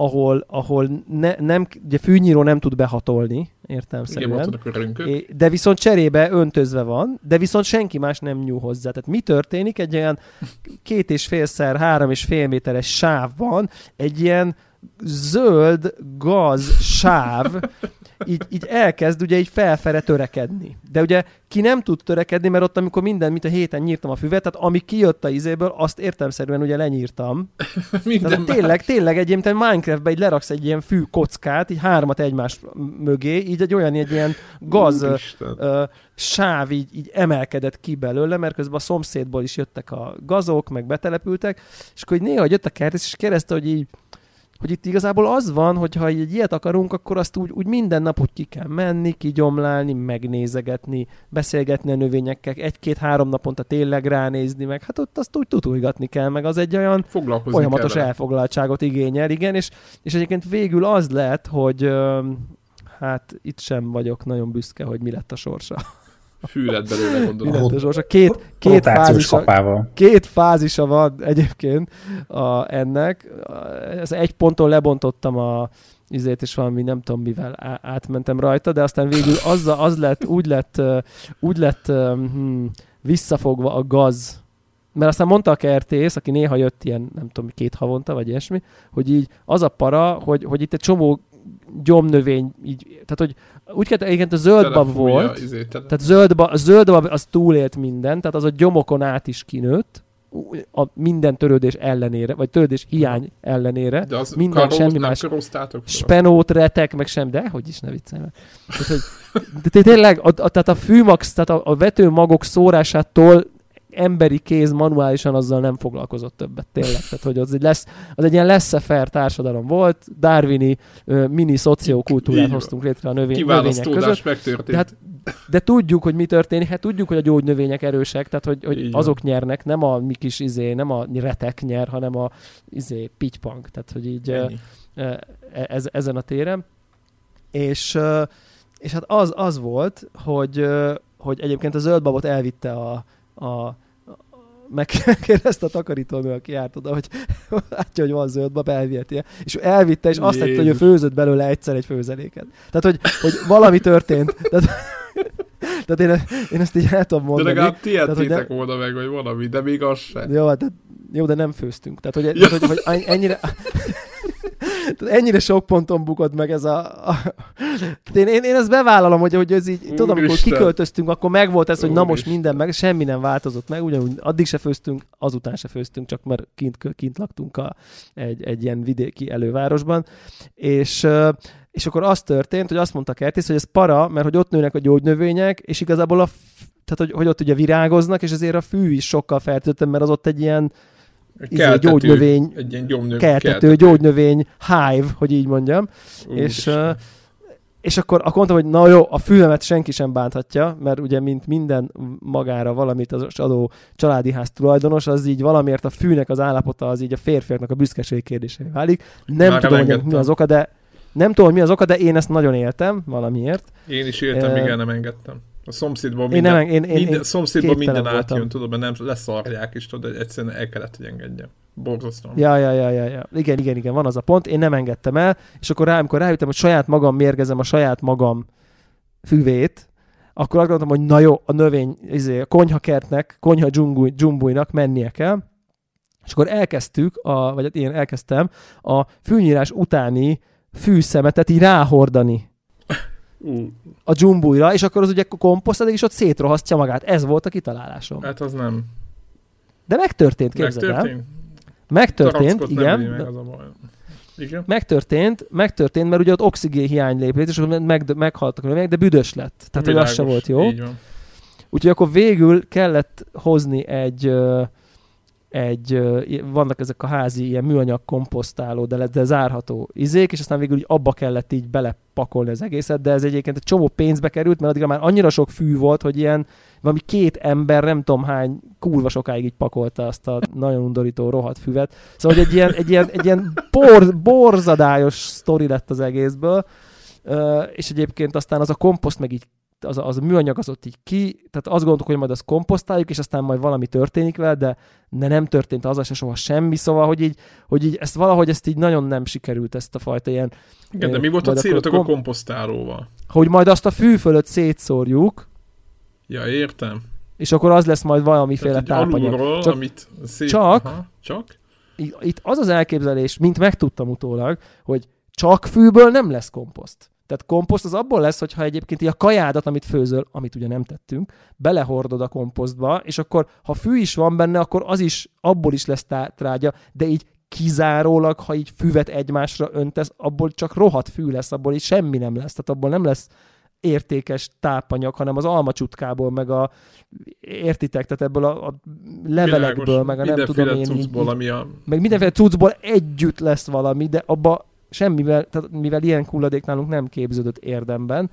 ahol, ahol ne, nem, ugye fűnyíró nem tud behatolni, értem szerint. De viszont cserébe öntözve van, de viszont senki más nem nyúl hozzá. Tehát mi történik? Egy olyan két és félszer, három és fél méteres sávban egy ilyen zöld gaz sáv így, így elkezd ugye így felfele törekedni. De ugye ki nem tud törekedni, mert ott amikor minden, mint a héten nyírtam a füvet, tehát ami kijött a izéből, azt értelmszerűen ugye lenyírtam. minden tehát tényleg, tényleg egy ilyen Minecraftbe egy leraksz egy ilyen fű kockát, így hármat egymás mögé, így egy olyan egy ilyen gaz ö, sáv így, így emelkedett ki belőle, mert közben a szomszédból is jöttek a gazok, meg betelepültek, és akkor így néha jött a kert, és kérdezte, hogy így hogy itt igazából az van, hogy ha egy ilyet akarunk, akkor azt úgy, úgy minden nap úgy ki kell menni, kigyomlálni, megnézegetni, beszélgetni a növényekkel, egy-két-három naponta tényleg ránézni, meg hát ott azt úgy tutulgatni kell, meg az egy olyan folyamatos kell elfoglaltságot igényel, igen, és, és egyébként végül az lett, hogy hát itt sem vagyok nagyon büszke, hogy mi lett a sorsa. Fű lett belőle, gondolom. Most két, két, fázisa, két fázisa van egyébként a, ennek. Ez egy ponton lebontottam a izét, és valami nem tudom mivel átmentem rajta, de aztán végül az, az lett, úgy lett, úgy lett hmm, visszafogva a gaz, mert aztán mondta a kertész, aki néha jött ilyen, nem tudom, két havonta, vagy ilyesmi, hogy így az a para, hogy, hogy itt egy csomó gyomnövény, így, tehát hogy úgy kell, igen, a zöldbab volt, izé, tehát zöldbab, a zöldbab az túlélt minden, tehát az a gyomokon át is kinőtt, a minden törődés ellenére, vagy törődés hiány ellenére. De az minden karóz, semmi más. Spenót, retek, meg sem, de hogy is ne viccelj meg. Tehát, hogy, de tényleg, a, a, tehát a fűmax, tehát a, a vetőmagok szórásától emberi kéz manuálisan azzal nem foglalkozott többet, tényleg. Tehát, hogy az egy, lesz, az egy ilyen lesz társadalom volt, darwini mini szociokultúrát hoztunk létre a növény, növények között. megtörtént. De, hát, de tudjuk, hogy mi történik, hát tudjuk, hogy a gyógynövények erősek, tehát hogy, hogy azok nyernek, nem a mi kis izé, nem a retek nyer, hanem a izé, pitypunk, tehát hogy így uh, ez, ezen a téren. És, és hát az, az volt, hogy, hogy egyébként a zöldbabot elvitte a, a megkérdezte a takarítónő, aki járt oda, hogy látja, hogy van zöld bab, elviheti És ő elvitte, és azt tette, hogy ő főzött belőle egyszer egy főzeléket. Tehát, hogy, hogy valami történt. Tehát, tehát én, én ezt így el tudom mondani. De legalább ti ettétek volna meg, vagy valami, de még az sem. Jó, hát, jó, de nem főztünk. Tehát, hogy, ja. tehát, hogy, hogy ennyire... Ennyire sok ponton bukott meg ez a... a... Én, én, én ezt bevállalom, hogy, hogy ez így, Úr tudom, amikor kiköltöztünk, akkor meg volt ez, hogy Úr na most minden meg, semmi nem változott meg, ugyanúgy addig se főztünk, azután se főztünk, csak mert kint, kint laktunk a, egy, egy ilyen vidéki elővárosban, és és akkor az történt, hogy azt mondta Kertész, hogy ez para, mert hogy ott nőnek a gyógynövények, és igazából a tehát hogy, hogy ott ugye virágoznak, és ezért a fű is sokkal fertőzöttebb, mert az ott egy ilyen izé, gyógynövény, egy ilyen gyomnöv, keltető, keltető, gyógynövény hive, hogy így mondjam. Ú, és, uh, és akkor, akkor mondtam, hogy na jó, a fülemet senki sem bánthatja, mert ugye mint minden magára valamit az adó családi ház tulajdonos, az így valamiért a fűnek az állapota az így a férfiaknak a büszkeség kérdésé válik. Nem Már tudom, hogy mi az oka, de nem tudom, hogy mi az oka, de én ezt nagyon éltem valamiért. Én is éltem, uh, igen, nem engedtem. A szomszédban minden, én nem, én, én, minden, szomszédban minden átjön, tudod, mert nem leszarják is, tudod, egyszerűen el kellett, hogy engedjem. Borzasztóan. Ja, ja, ja, ja, ja. Igen, igen, igen, van az a pont. Én nem engedtem el, és akkor rá, amikor rájöttem, hogy saját magam mérgezem a saját magam füvét, akkor azt gondoltam, hogy na jó, a növény, izé, a konyhakertnek, konyha dzsumbújnak mennie kell. És akkor elkezdtük, a, vagy hát én elkezdtem a fűnyírás utáni fűszemetet így ráhordani a dzsumbújra, és akkor az ugye komposztál, és ott szétrohasztja magát. Ez volt a kitalálásom. Hát az nem. De megtörtént, képzeld megtörtént. el. Megtörtént, igen. Meg az a baj. Igen. Megtörtént, megtörtént, mert ugye ott oxigén hiány lépett, és akkor meg, meghaltak a növények, de büdös lett. Tehát, Világos, hogy az se volt jó. Úgyhogy akkor végül kellett hozni egy egy, vannak ezek a házi ilyen műanyag komposztáló, de, de zárható izék, és aztán végül így abba kellett így belepakolni az egészet, de ez egyébként egy csomó pénzbe került, mert addigra már annyira sok fű volt, hogy ilyen valami két ember, nem tudom hány, kurva sokáig így pakolta azt a nagyon undorító rohadt füvet. Szóval, hogy egy ilyen, egy ilyen, egy ilyen bor, borzadályos sztori lett az egészből, és egyébként aztán az a komposzt meg így az, az a műanyag az ott így ki, tehát azt gondoltuk, hogy majd azt komposztáljuk, és aztán majd valami történik vele, de, de nem történt az se soha semmi, szóval, hogy így, hogy így ezt valahogy ezt így nagyon nem sikerült ezt a fajta ilyen... Igen, de mi volt a célotok kom- a komposztálóval? Hogy majd azt a fű fölött szétszórjuk. Ja, értem. És akkor az lesz majd valamiféle tápanyag. Alulról, csak, amit szét... csak, Aha, csak itt az az elképzelés, mint megtudtam utólag, hogy csak fűből nem lesz komposzt. Tehát komposzt az abból lesz, hogyha egyébként a kajádat, amit főzöl, amit ugye nem tettünk, belehordod a komposztba, és akkor ha fű is van benne, akkor az is, abból is lesz trágya, de így kizárólag, ha így füvet egymásra öntesz, abból csak rohadt fű lesz, abból így semmi nem lesz, tehát abból nem lesz értékes tápanyag, hanem az almacsutkából, meg a értitek, tehát ebből a, a levelekből, Világos, meg a nem tudom én, így, ami a... meg mindenféle cuccból együtt lesz valami, de abba semmivel, tehát mivel ilyen hulladék nálunk nem képződött érdemben,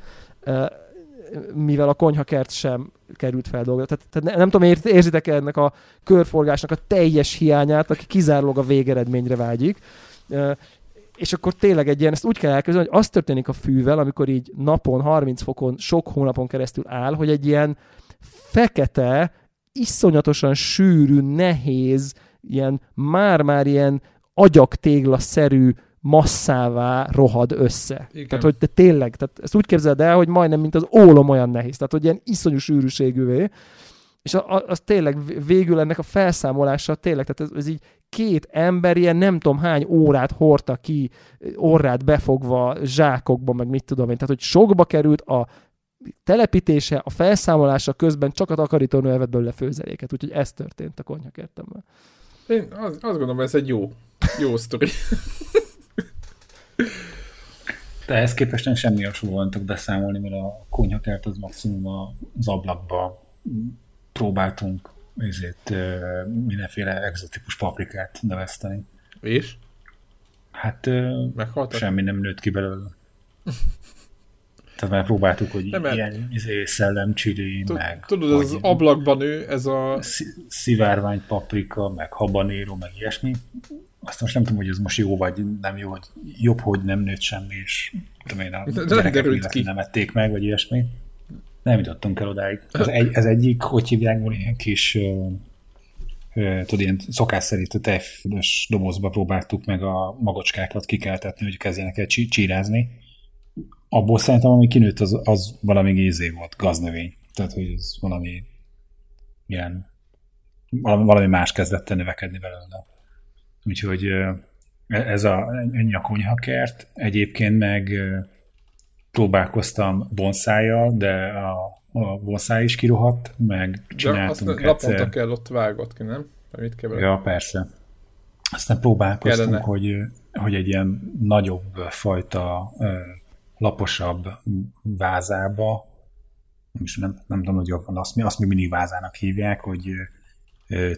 mivel a konyhakert sem került fel dolga. Tehát, tehát nem tudom, érzitek -e ennek a körforgásnak a teljes hiányát, aki kizárólag a végeredményre vágyik. És akkor tényleg egy ilyen, ezt úgy kell elképzelni, hogy az történik a fűvel, amikor így napon, 30 fokon, sok hónapon keresztül áll, hogy egy ilyen fekete, iszonyatosan sűrű, nehéz, ilyen már-már ilyen agyaktégla-szerű masszává rohad össze. Igen. Tehát, hogy te tényleg, tehát ezt úgy képzeld el, hogy majdnem, mint az ólom olyan nehéz. Tehát, hogy ilyen iszonyú sűrűségűvé. És az, az tényleg végül ennek a felszámolása tényleg, tehát ez, ez így két ember ilyen nem tudom hány órát hordta ki, orrát befogva, zsákokba, meg mit tudom én. Tehát, hogy sokba került a telepítése, a felszámolása közben csak a takarítónő elvett belőle főzeléket. Úgyhogy ez történt a konyhakertemben. Én azt, azt gondolom, ez egy jó, jó sztori. De ehhez képest nem semmi hasonlóan tudok beszámolni, mert a konyhakert az maximum az ablakba próbáltunk ezért mindenféle exotikus paprikát neveszteni. És? Hát Meghaltak? semmi nem nőtt ki belőle. Tehát már próbáltuk, hogy nem, ilyen izé, szellem csili, meg... Tudod, az, az ablakban nő, ez a... Szivárvány paprika, meg habanéró, meg ilyesmi azt most nem tudom, hogy ez most jó vagy nem jó, hogy jobb, hogy nem nőtt semmi, és tudom én, a gyerekek ki. nem ették meg, vagy ilyesmi. Nem jutottunk el odáig. Ez, egy, ez egyik, hogy hívják, van ilyen kis tudod, ilyen szokás szerint a tejfölös dobozba próbáltuk meg a magocskákat kikeltetni, hogy kezdjenek el csírázni. Abból szerintem, ami kinőtt, az, az valami gézé volt, gaznövény. Tehát, hogy ez valami ilyen valami, valami más kezdett növekedni belőle. Úgyhogy ez a, ennyi a konyhakert. Egyébként meg próbálkoztam bonszájjal, de a, a bonszáj is kirohadt, meg csináltunk de azt egyszer... kell ott vágott ki, nem? Mit kell ja, persze. Aztán próbálkoztunk, Kellene. hogy, hogy egy ilyen nagyobb fajta laposabb vázába, és nem, nem tudom, hogy van, azt, azt még mindig vázának hívják, hogy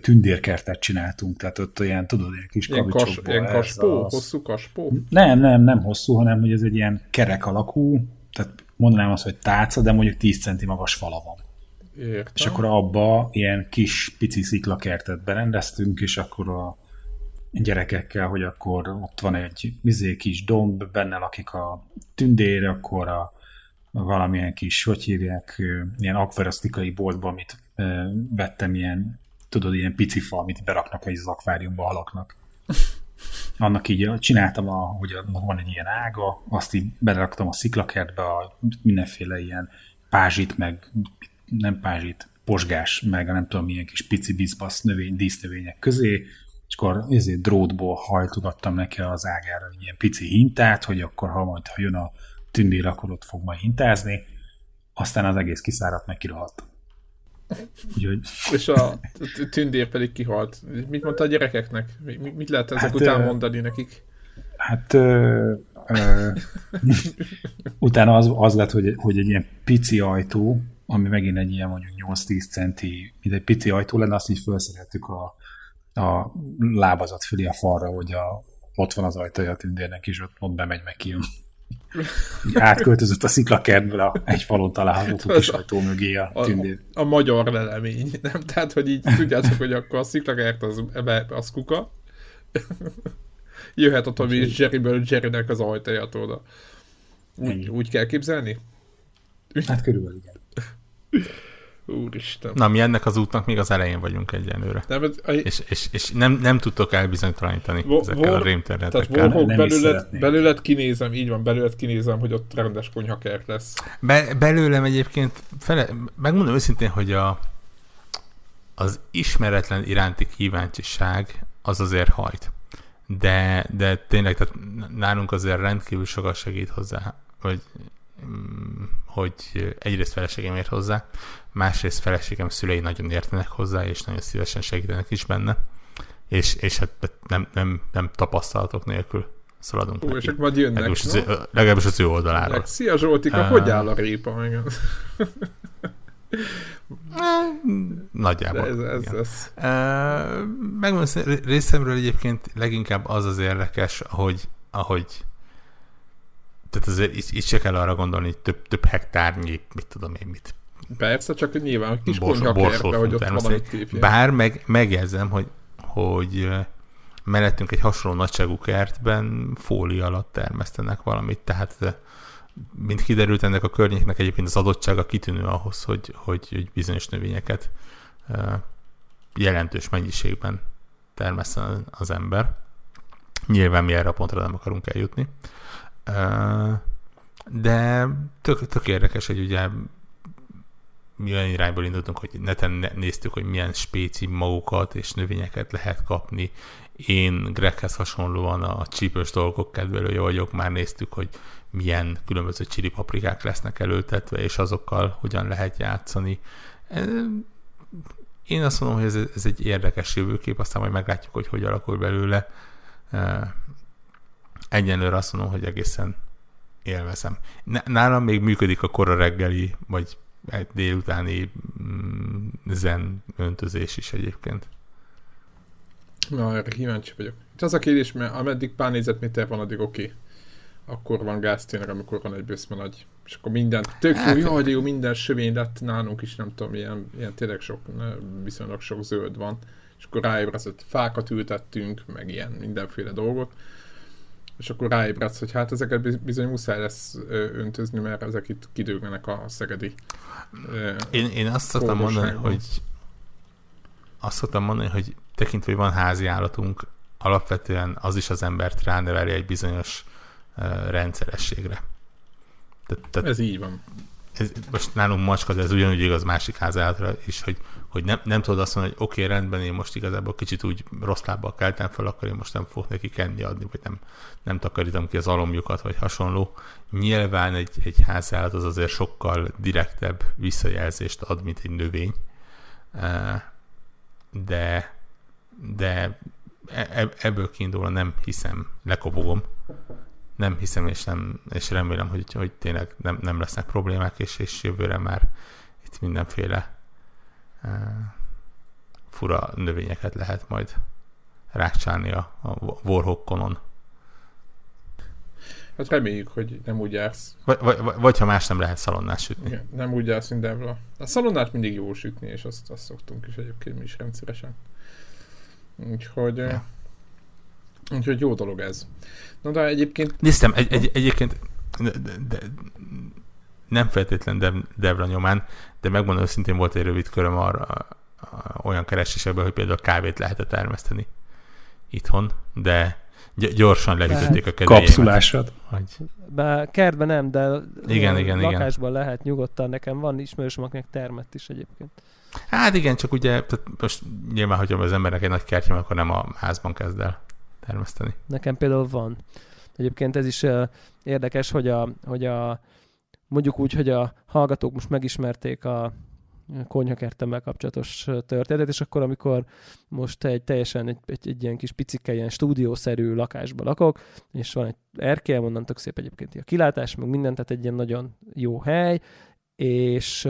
tündérkertet csináltunk, tehát ott olyan, tudod, ilyen kis ilyen, kas, ilyen kaspó, az... hosszú kaspó? Nem, nem, nem hosszú, hanem hogy ez egy ilyen kerek alakú, tehát mondanám azt, hogy tálca, de mondjuk 10 centi magas fala van. Értem. És akkor abba ilyen kis pici sziklakertet berendeztünk, és akkor a gyerekekkel, hogy akkor ott van egy izé, kis domb, benne lakik a tündér, akkor a, a valamilyen kis, hogy hívják, ilyen akvarasztikai boltban, amit vettem ilyen tudod, ilyen pici fa, amit beraknak egy akváriumba halaknak. Annak így csináltam, a, hogy van egy ilyen ága, azt így beraktam a sziklakertbe, a mindenféle ilyen pázsit, meg nem pázsit, posgás, meg nem tudom, milyen kis pici bizbasz növény, dísznövények közé, és akkor ezért drótból hajtogattam neki az ágára egy ilyen pici hintát, hogy akkor ha majd ha jön a tündér, akkor ott fog majd hintázni, aztán az egész kiszáradt, meg kirohadt. Úgyhogy... És a tündér pedig kihalt. Mit mondta a gyerekeknek? Mit lehet ezek hát, után mondani nekik? Hát ö, ö, utána az, az lett, hogy, hogy egy ilyen pici ajtó, ami megint egy ilyen mondjuk 8-10 centi, mint egy pici ajtó lenne, azt így felszereltük a, a lábazat fölé a falra, hogy a, ott van az ajtaja a tündérnek, és ott, ott bemegy, meg kijön átköltözött a sziklakertből a egy falon található kis ajtó mögé a tündér. A, a, a, magyar lelemény, nem? Tehát, hogy így tudjátok, hogy akkor a sziklakert az, az kuka, jöhet a Tomi és Jerryből Jerrynek az ajtaját oda. Úgy, úgy kell képzelni? Hát körülbelül igen. Úristen. Na, mi ennek az útnak még az elején vagyunk egyenlőre. Nem, ez, a... és, és, és nem, nem tudtok elbizonytalanítani Vo- ezekkel vor, a rémterületekkel. Tehát belőled, belőled kinézem, így van, belőled kinézem, hogy ott rendes konyhakert lesz. Be, belőlem egyébként, fele, megmondom őszintén, hogy a, az ismeretlen iránti kíváncsiság az azért hajt. De, de tényleg, tehát nálunk azért rendkívül sokat segít hozzá, hogy hogy egyrészt feleségem ért hozzá, másrészt feleségem szülei nagyon értenek hozzá, és nagyon szívesen segítenek is benne, és, és hát nem, nem, nem tapasztalatok nélkül szaladunk Ó, neki. és majd jönnek, legalábbis, az, ő, legalábbis az ő oldaláról. Szia Zsoltika, uh, hogy áll a répa? Meg? Nagyjából. ez, ez, ez. Uh, megmondom, részemről egyébként leginkább az az érdekes, ahogy, ahogy tehát azért itt, itt se kell arra gondolni, hogy több, több hektárnyi, mit tudom én, mit Persze, csak nyilván a kis Bors, konyha hogy ott van egy Bár meg, megjegyzem, hogy, hogy mellettünk egy hasonló nagyságú kertben fólia alatt termesztenek valamit, tehát mint kiderült, ennek a környéknek egyébként az adottsága kitűnő ahhoz, hogy, hogy, hogy bizonyos növényeket jelentős mennyiségben termeszten az ember. Nyilván mi erre a pontra nem akarunk eljutni. De tök, tök érdekes, hogy ugye mi olyan irányból indultunk, hogy neten néztük, hogy milyen spéci magokat és növényeket lehet kapni. Én Greghez hasonlóan a csípős dolgok kedvelője vagyok, már néztük, hogy milyen különböző csili paprikák lesznek előtetve, és azokkal hogyan lehet játszani. Én azt mondom, hogy ez, ez egy érdekes jövőkép, aztán majd meglátjuk, hogy hogy alakul belőle. Egyenlőre azt mondom, hogy egészen élvezem. Nálam még működik a kora reggeli, vagy egy délutáni mm, zen öntözés is egyébként. Na, erre kíváncsi vagyok. Itt az a kérdés, mert ameddig pár négyzetméter van, addig oké. Okay. Akkor van gáz tényleg, amikor van egy bőszme nagy. És akkor minden, tök jó, hát, jaj, de jó, minden sövény lett nálunk is, nem tudom, ilyen, ilyen tényleg sok, viszonylag sok zöld van. És akkor ráébredsz, hogy fákat ültettünk, meg ilyen mindenféle dolgot és akkor ráébredsz, hogy hát ezeket bizony muszáj lesz öntözni, mert ezek itt kidőgnenek a szegedi Én, én azt szoktam mondani, hogy azt szoktam mondani, hogy tekintve, hogy van házi állatunk, alapvetően az is az embert ráneveli egy bizonyos rendszerességre. Te, te, Ez így van. Ez, most nálunk macska, de ez ugyanúgy igaz másik házátra is, hogy, hogy nem, nem tudod azt mondani, hogy oké, okay, rendben, én most igazából kicsit úgy rossz lábbal keltem fel, akkor én most nem fogok neki kenni adni, vagy nem, nem takarítom ki az alomjukat, vagy hasonló. Nyilván egy, egy házállat az azért sokkal direktebb visszajelzést ad, mint egy növény, de, de e, e, ebből kiindulva nem hiszem, lekopogom, nem hiszem, és, nem, és remélem, hogy, hogy tényleg nem, nem lesznek problémák, és, és jövőre már itt mindenféle uh, fura növényeket lehet majd rákcsálni a, a Warhawkonon. Hát reméljük, hogy nem úgy jársz. Vagy, vagy, vagy ha más nem lehet szalonnát sütni. Igen, nem úgy jársz, mint Devla. A szalonnát mindig jól sütni, és azt, azt szoktunk is egyébként mi is rendszeresen. Úgyhogy, ja. Úgyhogy jó dolog ez. Na de egyébként... Néztem, egy, egy, egyébként de, de, nem feltétlen Dev, Devla nyomán, de megmondom őszintén volt egy rövid köröm arra olyan keresésekben, hogy például kávét lehetett termeszteni itthon, de gyorsan leütötték a kedvélyémet. Kapszulásod? Hogy... Bár kertben nem, de igen, igen, lakásban igen. lehet nyugodtan. Nekem van ismerősöm, akinek termett is egyébként. Hát igen, csak ugye tehát most nyilván, hogyha az embernek egy nagy kertje, akkor nem a házban kezd el termeszteni. Nekem például van. Egyébként ez is érdekes, hogy a, hogy a mondjuk úgy, hogy a hallgatók most megismerték a konyhakertemmel kapcsolatos történetet, és akkor, amikor most egy teljesen egy, egy, egy ilyen kis picike, ilyen stúdiószerű lakásban lakok, és van egy erkély, onnan tök szép egyébként a kilátás, meg mindent, tehát egy ilyen nagyon jó hely, és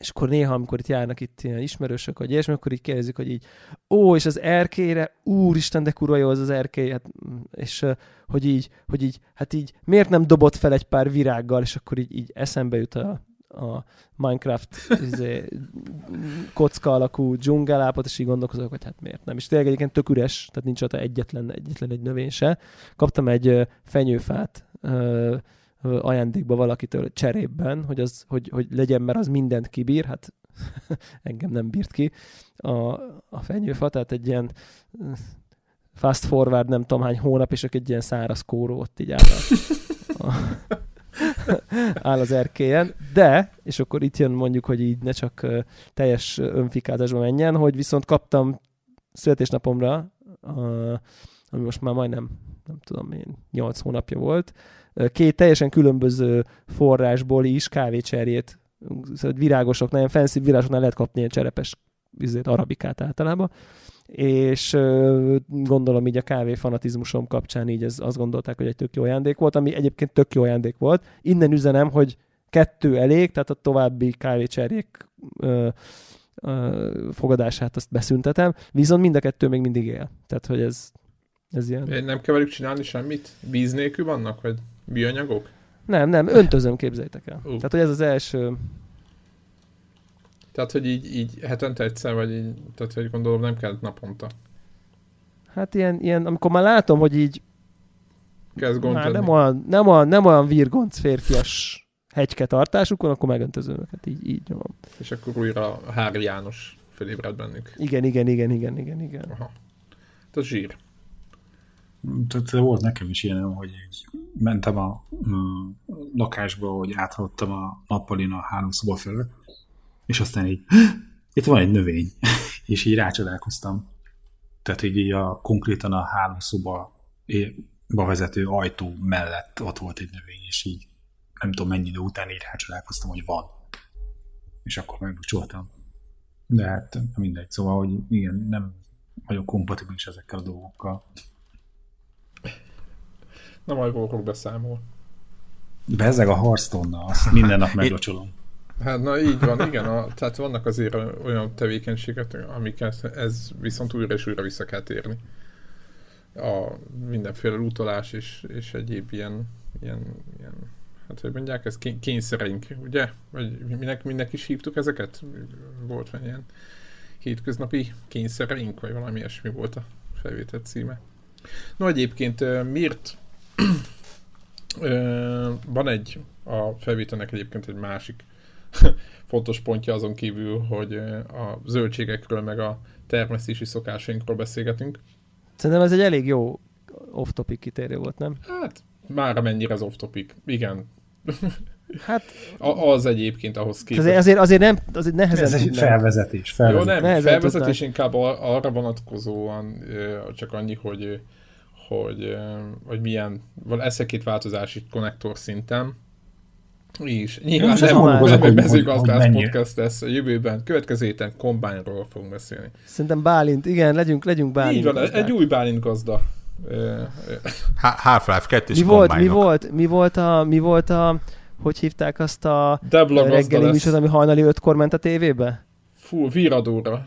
és akkor néha, amikor itt járnak itt ilyen ismerősök, vagy ilyesmi, akkor így kérdezik, hogy így, ó, és az erkélyre, úristen, de kurva jó az az erkély, hát, és hogy így, hogy így, hát így, miért nem dobott fel egy pár virággal, és akkor így, így eszembe jut a, a Minecraft izé, kocka alakú dzsungelápot, és így gondolkozok, hogy hát miért nem. És tényleg egyébként tök üres, tehát nincs ott egyetlen, egyetlen egy növény se. Kaptam egy fenyőfát, ajándékba valakitől cserében, hogy, az, hogy, hogy legyen, mert az mindent kibír, hát engem nem bírt ki. A, a fenyőfa, tehát egy ilyen fast forward nem tudom hány hónap, és egy ilyen száraz kóró ott így áll, a, a, áll az erkélyen, de, és akkor itt jön mondjuk, hogy így ne csak teljes önfikázásba menjen, hogy viszont kaptam születésnapomra, ami most már majdnem, nem tudom én, 8 hónapja volt, két teljesen különböző forrásból is kávécserjét, szóval virágosok, nagyon fancy virágosoknál lehet kapni ilyen cserepes vizét, arabikát általában, és gondolom így a kávé fanatizmusom kapcsán így ez, azt gondolták, hogy egy tök jó ajándék volt, ami egyébként tök jó ajándék volt. Innen üzenem, hogy kettő elég, tehát a további kávécserjék ö, ö, fogadását azt beszüntetem, viszont mind a kettő még mindig él. Tehát, hogy ez, ez ilyen... Nem kell velük csinálni semmit? Víz nélkül vannak, vagy Bioanyagok? Nem, nem, öntözöm, képzeljétek el. Uh. Tehát, hogy ez az első... Tehát, hogy így, így hetente egyszer, vagy így, tehát, hogy gondolom nem kell naponta. Hát ilyen, ilyen amikor már látom, hogy így Kezd már nem olyan, nem olyan, nem olyan virgonc férfias hegyke tartásukon, akkor megöntözöm őket, így, így nyomom. És akkor újra Hári János fölébred bennük. Igen, igen, igen, igen, igen, igen. Aha. Tehát zsír. Tehát volt nekem is ilyen, hogy mentem a mm, lakásba, hogy áthallottam a nappalin a három szoba felett, és aztán így, itt van egy növény, és így rácsodálkoztam. Tehát, így a, konkrétan a három szoba vezető ajtó mellett ott volt egy növény, és így nem tudom mennyi idő után így rácsodálkoztam, hogy van. És akkor megbukcsoltam. De hát mindegy, szóval, hogy igen, nem vagyok kompatibilis ezekkel a dolgokkal. Na majd Warhawk beszámol. Bezeg a Hearthstone-nal, azt minden nap meglocsolom. Hát na így van, igen, a, tehát vannak azért olyan tevékenységek, amiket ez viszont újra és újra vissza kell térni. A mindenféle utolás és, és egyéb ilyen, ilyen, ilyen hát hogy mondják, ez kényszereink, ugye? Vagy minek, minek is hívtuk ezeket? Volt van ilyen hétköznapi kényszereink, vagy valami ilyesmi volt a felvételt címe. No egyébként miért van egy, a felvételnek egyébként egy másik fontos pontja azon kívül, hogy a zöldségekről meg a termesztési szokásainkról beszélgetünk. Szerintem ez egy elég jó off-topic kitérő volt, nem? Hát, már amennyire az off-topic. Igen. Hát, a, az egyébként ahhoz képest. Azért, azért, azért nem, azért nehezen Ez egy felvezetés. felvezetés. Jó, nem, Nehezen felvezetés tudnák. inkább ar- arra vonatkozóan csak annyi, hogy hogy, hogy milyen, van ez két változás itt konnektor szinten, és nyilván nem, nem hogy- mezőgazdász podcast lesz a jövőben, következő héten kombányról fogunk beszélni. Szerintem Bálint, igen, legyünk, legyünk Bálint. Így van, gazdák. egy új Bálint gazda. Half-Life 2 mi volt, mi volt, mi volt a, mi volt a, hogy hívták azt a reggeli lesz. műsor, ami hajnali ötkor ment a tévébe? Fú, víradóra.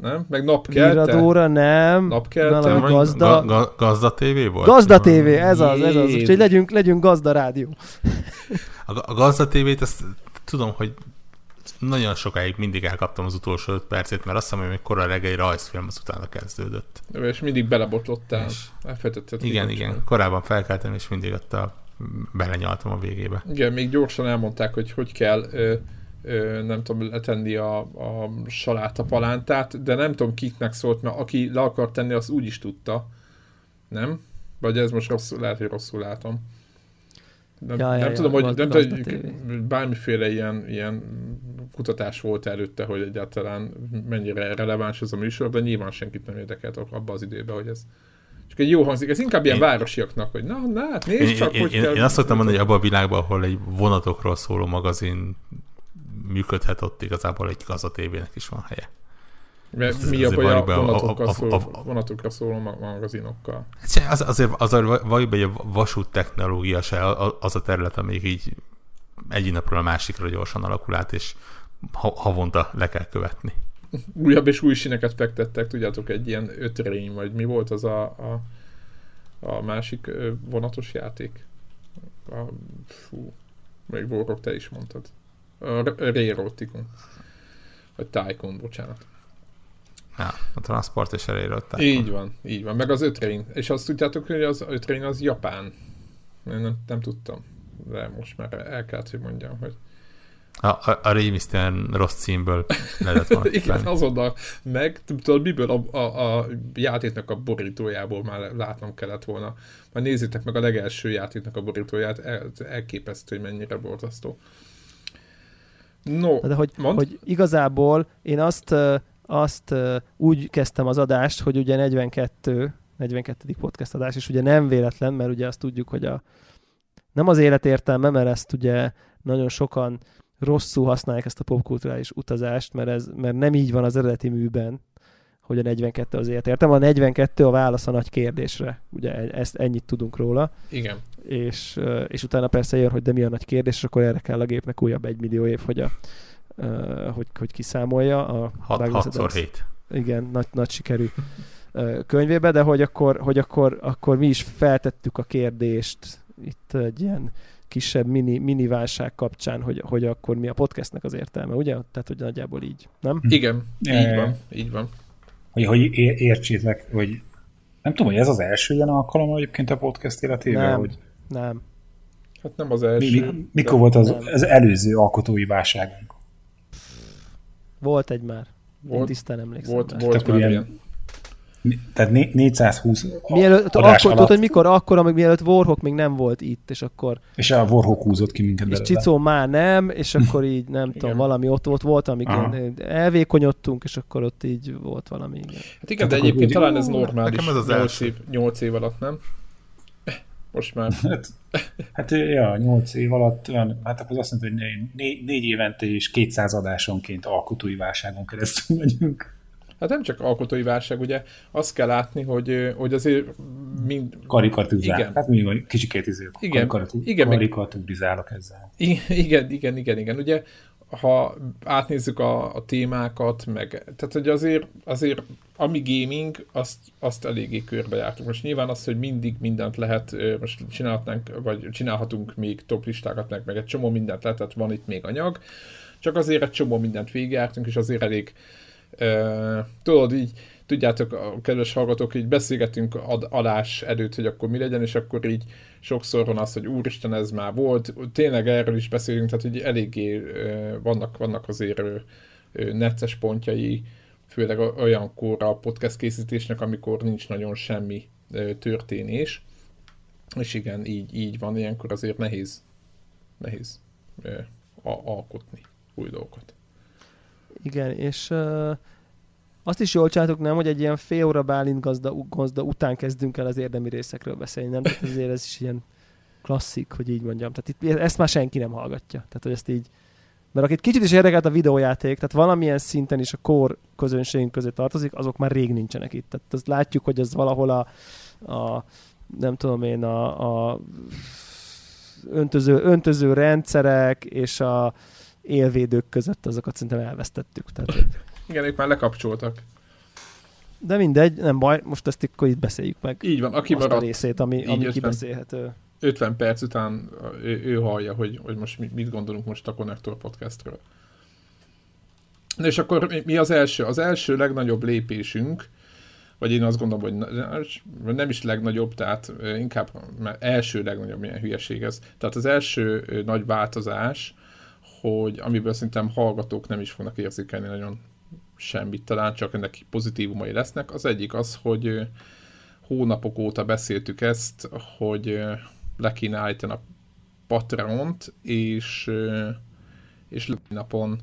Nem? Meg napkelte. Viradóra, nem. Napkelte. Valami gazda. Ga, ga, gazda TV volt? Gazda TV, ez az, ez az. Úgyhogy legyünk, legyünk gazda rádió. A, a Gazda TV-t ezt tudom, hogy nagyon sokáig mindig elkaptam az utolsó 5 percét, mert azt hiszem, hogy még korai reggeli rajzfilm az utána kezdődött. És mindig belebotlottál. És- Elfelejtetted Igen, igen. Korábban felkeltem, és mindig ott a belenyaltam a végébe. Igen, még gyorsan elmondták, hogy hogy kell ö, nem tudom, letenni a, a saláta palántát, de nem tudom kiknek szólt, mert aki le akart tenni, az úgy is tudta. Nem? Vagy ez most rosszul, lehet, hogy rosszul látom. Nem, Ja, ja, nem ja, tudom, hogy, Gazda- nem tudom, hogy bármiféle ilyen, ilyen kutatás volt előtte, hogy egyáltalán mennyire releváns ez a műsor, de nyilván senkit nem érdekelt abban az időben, hogy ez csak egy jó hangzik. Ez inkább ilyen Én- városiaknak, hogy na, na, hát nézd Én, csak, én, hogy én, kell. én azt szoktam mondani, hogy abban a világban, ahol egy vonatokról szóló magazin működhet, ott igazából egy Gazda TV-nek is van helye. Mert Ez- mi a baj a a- vonatokra, a- a- szól, a- vonatokra szóló ma- magazinokkal? Hát Az, azért, azért valljuk hogy a vasút technológia se a- az a terület, amelyik így egyik napról a másikra gyorsan alakul át, és ha, havonta le kell követni. Újabb és új sineket fektettek, tudjátok, egy ilyen ötrény, vagy mi volt az a, a, a másik vonatos játék? A, fú, még Vorok, te is mondtad. A R- Railroad Tycoon. Vagy Tycoon, bocsánat. Ja, a transport és erejéről. Így van, így van. Meg az ötrény. És azt tudjátok, hogy az ötrény az japán. Én nem, nem tudtam. De most már el kellett, hogy mondjam, hogy A, a, a rémisztően rossz címből lehetett volna Igen, azonnal meg, tudod, miből a, a, a játéknak a borítójából már látnom kellett volna. Már nézzétek meg a legelső játéknak a borítóját, el, elképesztő, hogy mennyire borzasztó. No, De hogy, hogy igazából én azt, azt úgy kezdtem az adást, hogy ugye 42, 42. podcast adás, és ugye nem véletlen, mert ugye azt tudjuk, hogy a nem az élet értelme, mert ezt ugye nagyon sokan rosszul használják ezt a popkulturális utazást, mert, ez, mert nem így van az eredeti műben, hogy a 42 az élet értelme. A 42 a válasz a nagy kérdésre. Ugye ezt ennyit tudunk róla igen. És, és utána persze jön, hogy de mi a nagy kérdés, és akkor erre kell a gépnek újabb egy millió év, hogy, a, hogy, hogy kiszámolja a 6 x 7 igen, nagy, nagy sikerű könyvébe, de hogy akkor, hogy akkor, akkor mi is feltettük a kérdést itt egy ilyen kisebb mini, mini válság kapcsán, hogy, hogy akkor mi a podcastnek az értelme, ugye? Tehát, hogy nagyjából így, nem? Igen, Ja, így van, így van. Hogy, hogy értsétek, hogy nem tudom, hogy ez az első ilyen alkalom egyébként a podcast életében, Nem. hogy Nem. Hát nem az mi, első. mi, mikor volt az, nem. az előző alkotói válságunk. Volt egy már. Én Volt, tisztán emlékszem. volt, rá. volt már ilyen- ilyen. Mi- Tehát né- 420 Mielőtt, akkor, tudod, alatt, hogy mikor? Akkor, amíg mielőtt Warhawk még nem volt itt, és akkor és a Warhawk húzott ki minket és. Csicó már nem, és akkor így nem tudom, valami ott, volt, amik Aha. ilyen elvékonyodtunk, és akkor ott így volt valami. Igen. Hát igen, de egyébként úgy- talán ez normális. Nekem ez az 8 első. év, 8 év alatt, nem? Most már. Hát, hát ja, 8 év alatt, olyan, hát akkor azt mondta, hogy né- négy, négy évente és 200 adásonként alkotói válságon keresztül megyünk. Hát nem csak alkotói válság, ugye azt kell látni, hogy, hogy azért mind... Karikaturizál. Igen. Hát mindig kicsikét izé, Igen. karikatu- Igen, karikaturizálok ezzel. Igen, igen, igen, igen. Ugye, ha átnézzük a, a témákat, meg, tehát hogy azért, azért ami gaming, azt, azt eléggé körbejártunk. Most nyilván az, hogy mindig mindent lehet, most csinálhatnánk, vagy csinálhatunk még top listákat, meg, meg egy csomó mindent lehet, tehát van itt még anyag, csak azért egy csomó mindent végigjártunk, és azért elég, tudod így, tudjátok, a kedves hallgatók, így beszélgetünk ad, alás előtt, hogy akkor mi legyen, és akkor így sokszor van az, hogy úristen, ez már volt, tényleg erről is beszélünk, tehát hogy eléggé vannak, vannak azért necces pontjai, főleg olyankor a podcast készítésnek, amikor nincs nagyon semmi történés. És igen, így, így van, ilyenkor azért nehéz. Nehéz. alkotni új dolgokat. Igen, és uh, azt is jól csináltuk, nem, hogy egy ilyen fél óra Bálint gazda, gazda után kezdünk el az érdemi részekről beszélni, nem? Tehát azért ez is ilyen klasszik, hogy így mondjam. Tehát itt, ezt már senki nem hallgatja. Tehát, hogy ezt így mert akit kicsit is érdekelt a videójáték, tehát valamilyen szinten is a kor közönségünk közé tartozik, azok már rég nincsenek itt. Tehát azt látjuk, hogy ez valahol a, a nem tudom én, a, a öntöző, öntöző rendszerek és a élvédők között azokat szerintem elvesztettük. Tehát. Igen, ők már lekapcsoltak. De mindegy, nem baj, most ezt akkor itt beszéljük meg. Így van, aki maradt, a részét, ami, ami kibeszélhető. 50 perc után ő, ő hallja, hogy, hogy most mit gondolunk most a Connector podcastről. Na és akkor mi az első? Az első legnagyobb lépésünk, vagy én azt gondolom, hogy nem is legnagyobb, tehát inkább első legnagyobb milyen hülyeség ez. Tehát az első nagy változás, hogy amiből szerintem hallgatók nem is fognak érzékelni nagyon semmit, talán csak ennek pozitívumai lesznek. Az egyik az, hogy hónapok óta beszéltük ezt, hogy le kéne állítani a Patreont, és, és napon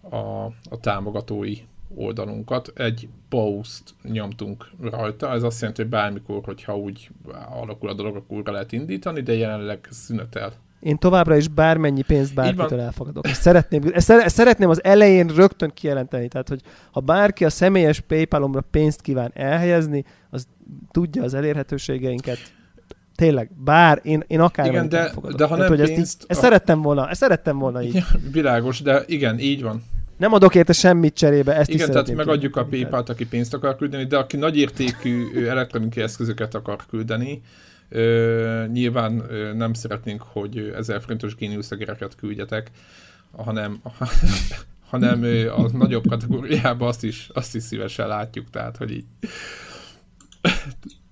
a, a támogatói oldalunkat. Egy post nyomtunk rajta, ez azt jelenti, hogy bármikor, hogyha úgy alakul a dolog, akkor újra lehet indítani, de jelenleg szünetel. Én továbbra is bármennyi pénzt bárkitől elfogadok. Ezt szeretném, ezt, ezt szeretném az elején rögtön kijelenteni. Tehát, hogy ha bárki a személyes PayPalomra pénzt kíván elhelyezni, az tudja az elérhetőségeinket, tényleg, bár én, én akár igen, de, de ha nem hogy pénzt... Ezt, így, ezt a... szerettem volna, ezt szerettem volna így. Ja, világos, de igen, így van. Nem adok érte semmit cserébe, ezt Igen, tehát megadjuk a PayPal-t, aki pénzt akar küldeni, de aki nagyértékű elektronikai eszközöket akar küldeni, ö, nyilván ö, nem szeretnénk, hogy 1000 forintos géniuszegereket küldjetek, hanem, hanem ö, a nagyobb kategóriában azt is, azt is szívesen látjuk, tehát, hogy így.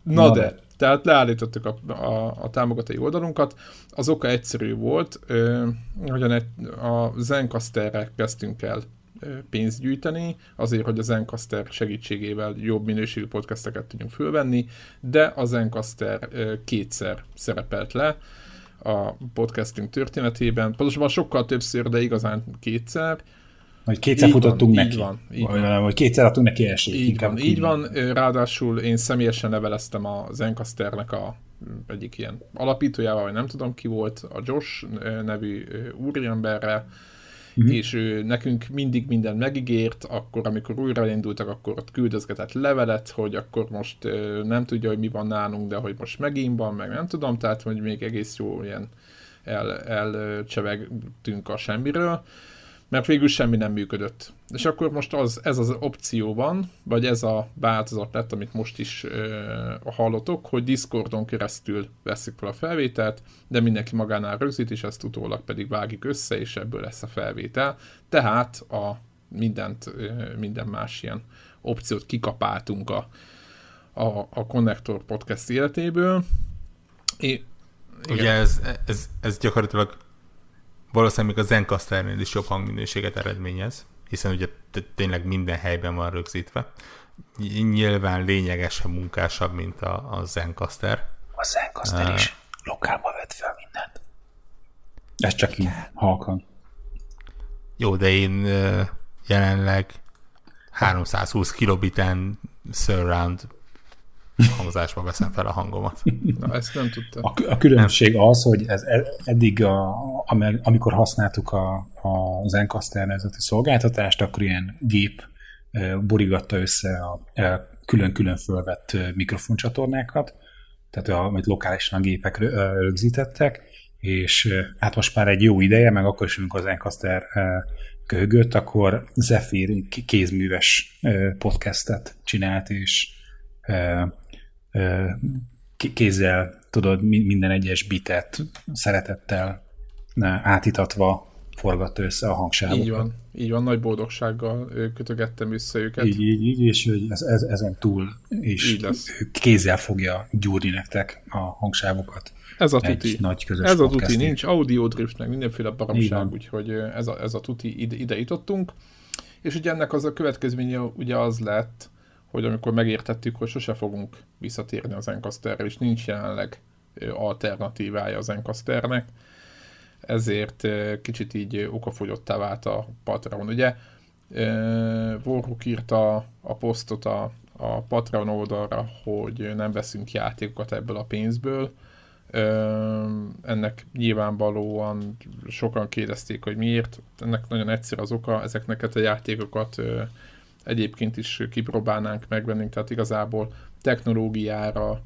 Na, Na de. Tehát leállítottuk a, a, a támogatói oldalunkat. Az oka egyszerű volt, hogy a, a Zencasterre kezdtünk el pénzt gyűjteni, azért, hogy a Zencaster segítségével jobb minőségű podcasteket tudjunk fölvenni, de a Zencaster kétszer szerepelt le a podcasting történetében, pontosabban sokkal többször, de igazán kétszer, hogy kétszer így futottunk van, neki. Így van, így vagy, van. vagy kétszer adtunk neki esélyt. Így inkább van, így van. Ráadásul én személyesen leveleztem a Zencasternek a egyik ilyen alapítójával, vagy nem tudom ki volt, a Josh nevű úriemberre, uh-huh. és ő nekünk mindig minden megígért, akkor amikor újraindultak, akkor ott küldözgetett levelet, hogy akkor most nem tudja, hogy mi van nálunk, de hogy most megint van, meg nem tudom, tehát hogy még egész jó ilyen el, elcsevegtünk a semmiről mert végül semmi nem működött. És akkor most az, ez az opció van, vagy ez a változat lett, amit most is ö, hallotok, hogy Discordon keresztül veszik fel a felvételt, de mindenki magánál rögzít, és ezt utólag pedig vágik össze, és ebből lesz a felvétel. Tehát a mindent, ö, minden más ilyen opciót kikapáltunk a, a, a Connector podcast életéből. É, Ugye ez, ez, ez gyakorlatilag valószínűleg még a Zencasternél is jobb hangminőséget eredményez, hiszen ugye tényleg minden helyben van rögzítve. Nyilván lényegesen munkásabb, mint a, a Zencaster. A Zencaster uh, is lokálba vett fel mindent. Ez csak így halkan. Jó, de én jelenleg 320 kilobiten surround hangzásba veszem fel a hangomat. Na, ezt nem tudtam. A, a különbség nem. az, hogy ez eddig, a, amikor használtuk a, a Zencaster nevezeti szolgáltatást, akkor ilyen gép borigatta össze a külön-külön fölvett mikrofoncsatornákat, tehát amit lokálisan a gépek rögzítettek, és hát most már egy jó ideje, meg akkor is, amikor az Zencaster köhögött, akkor Zephyr kézműves podcastet csinált, és kézzel tudod minden egyes bitet szeretettel átítatva forgatta össze a hangsávokat. Így van, így van, nagy boldogsággal kötögettem össze őket. Így, így, így és hogy ez, ez, ezen túl is így lesz. kézzel fogja gyúrni nektek a hangsávokat. Ez a tuti. Nagy közös ez a tuti, nincs audio drift, meg mindenféle baromság, úgyhogy ez a, ez a tuti ide, ide jutottunk. És ugye ennek az a következménye ugye az lett, hogy amikor megértettük, hogy sose fogunk visszatérni az Encasterre, és nincs jelenleg alternatívája az Encasternek, ezért kicsit így okafogyottá vált a Patreon. Ugye Warhook írta a posztot a, a Patreon oldalra, hogy nem veszünk játékokat ebből a pénzből. Ennek nyilvánvalóan sokan kérdezték, hogy miért. Ennek nagyon egyszerű az oka, ezeknek a játékokat egyébként is kipróbálnánk, megvennénk, tehát igazából technológiára,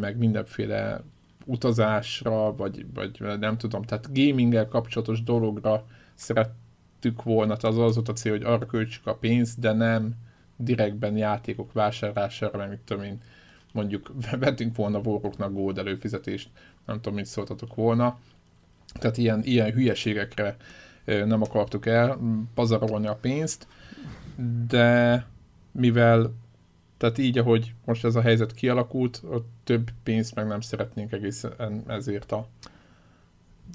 meg mindenféle utazásra, vagy, vagy nem tudom, tehát gaminggel kapcsolatos dologra szerettük volna, tehát az az volt a cél, hogy arra költsük a pénzt, de nem direktben játékok vásárlására, mert mit tudom én, mondjuk vettünk volna voroknak gold előfizetést, nem tudom, mit szóltatok volna. Tehát ilyen, ilyen hülyeségekre nem akartuk el pazarolni a pénzt, de mivel tehát így, ahogy most ez a helyzet kialakult, ott több pénzt meg nem szeretnénk egészen ezért a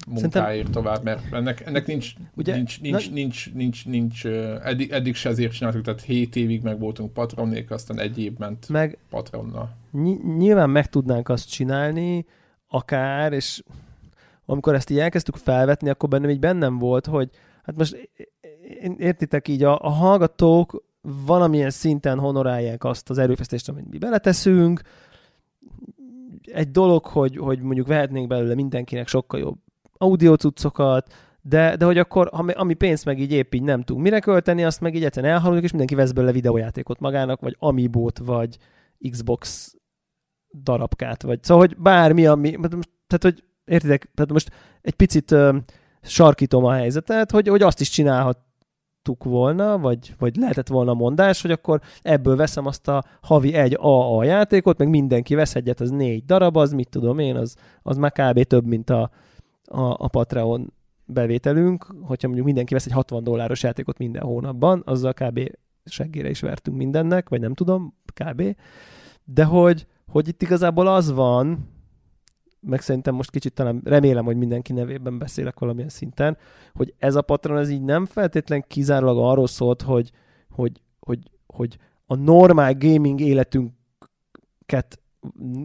munkáért Szerintem... tovább, mert ennek, ennek nincs, Ugye, nincs, nincs, na... nincs, nincs, nincs, eddig, eddig se ezért csináltuk, tehát 7 évig meg voltunk patronnék, aztán egy év ment meg patronnal. Ny- nyilván meg tudnánk azt csinálni, akár, és amikor ezt így elkezdtük felvetni, akkor bennem így bennem volt, hogy hát most értitek így, a, a hallgatók valamilyen szinten honorálják azt az erőfeszítést, amit mi beleteszünk. Egy dolog, hogy, hogy mondjuk vehetnénk belőle mindenkinek sokkal jobb audio cuccokat, de, de hogy akkor, ami, pénzt meg így épp így nem tudunk mire költeni, azt meg így egyszerűen elhalunk, és mindenki vesz belőle videójátékot magának, vagy Amiibo-t, vagy Xbox darabkát, vagy szóval, hogy bármi, ami, tehát, hogy értitek, tehát most egy picit uh, sarkítom a helyzetet, hogy, hogy azt is csinálhat, tudtuk volna, vagy, vagy lehetett volna mondás, hogy akkor ebből veszem azt a havi egy AA játékot, meg mindenki vesz egyet, az négy darab, az mit tudom én, az, az már kb. több, mint a, a, a Patreon bevételünk, hogyha mondjuk mindenki vesz egy 60 dolláros játékot minden hónapban, azzal kb. seggére is vertünk mindennek, vagy nem tudom, kb. De hogy, hogy itt igazából az van, meg szerintem most kicsit talán remélem, hogy mindenki nevében beszélek valamilyen szinten, hogy ez a patron ez így nem feltétlen kizárólag arról szólt, hogy, hogy, hogy, hogy a normál gaming életünket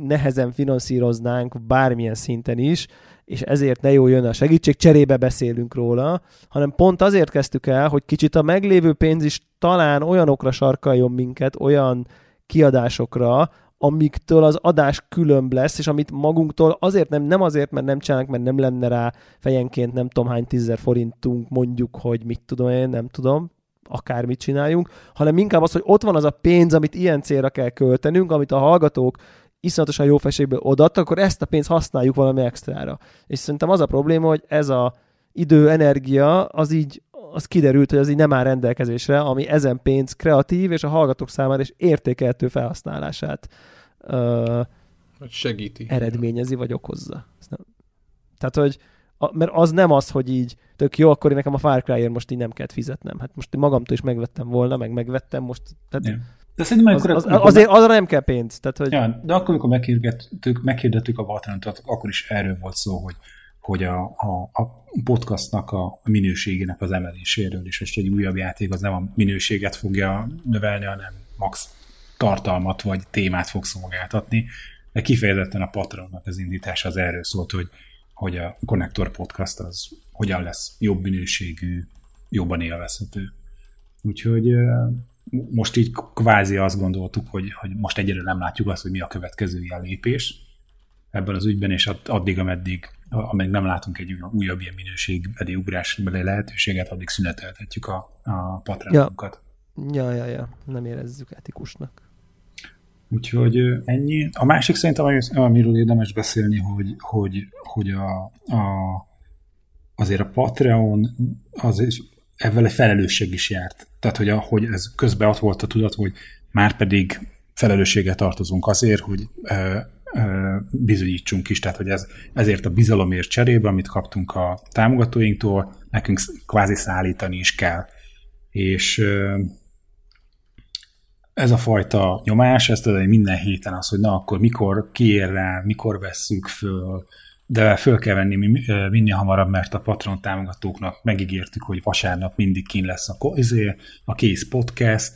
nehezen finanszíroznánk bármilyen szinten is, és ezért ne jó jön a segítség, cserébe beszélünk róla, hanem pont azért kezdtük el, hogy kicsit a meglévő pénz is talán olyanokra sarkaljon minket, olyan kiadásokra, amiktől az adás különb lesz, és amit magunktól azért nem, nem azért, mert nem csinálnak, mert nem lenne rá fejenként nem tudom hány tízzer forintunk, mondjuk, hogy mit tudom én, nem tudom, akármit csináljunk, hanem inkább az, hogy ott van az a pénz, amit ilyen célra kell költenünk, amit a hallgatók iszonyatosan jó felségből odaadtak, akkor ezt a pénzt használjuk valami extrára. És szerintem az a probléma, hogy ez a idő, energia, az így az kiderült, hogy az így nem áll rendelkezésre, ami ezen pénz kreatív és a hallgatók számára is értékeltő felhasználását uh, segíti. Eredményezi, vagy okozza. Tehát, hogy a, mert az nem az, hogy így tök jó, akkor én nekem a Far cry most így nem kellett fizetnem. Hát most én magamtól is megvettem volna, meg megvettem most. Tehát yeah. De szerintem az, az, az, azért arra nem kell pénz. Tehát, hogy... ja, de akkor, amikor meghirdettük, meghirdettük a Vatrantot, akkor is erről volt szó, hogy hogy a, a, a podcastnak a minőségének az emeléséről, és most egy újabb játék az nem a minőséget fogja növelni, hanem max tartalmat vagy témát fog szolgáltatni, de kifejezetten a Patronnak az indítása az erről szólt, hogy, hogy a Connector Podcast az hogyan lesz jobb minőségű, jobban élvezhető. Úgyhogy most így kvázi azt gondoltuk, hogy, hogy most egyre nem látjuk azt, hogy mi a következő ilyen lépés ebben az ügyben, és addig, ameddig amíg nem látunk egy újabb ilyen minőségbeli ugrásbeli lehetőséget, addig szüneteltetjük a, a patronunkat. Ja. ja, ja, ja, nem érezzük etikusnak. Úgyhogy ennyi. A másik szerintem, amiről érdemes beszélni, hogy, hogy, hogy a, a, azért a Patreon az ezzel egy felelősség is járt. Tehát, hogy, a, hogy ez közben ott volt a tudat, hogy már pedig felelősséggel tartozunk azért, hogy bizonyítsunk is, tehát hogy ez, ezért a bizalomért cserébe, amit kaptunk a támogatóinktól, nekünk kvázi szállítani is kell. És ez a fajta nyomás, ezt tudod, minden héten az, hogy na akkor mikor kiér rá, mikor vesszük föl, de föl kell venni minél hamarabb, mert a patron támogatóknak megígértük, hogy vasárnap mindig kín lesz a, izé, a kész podcast,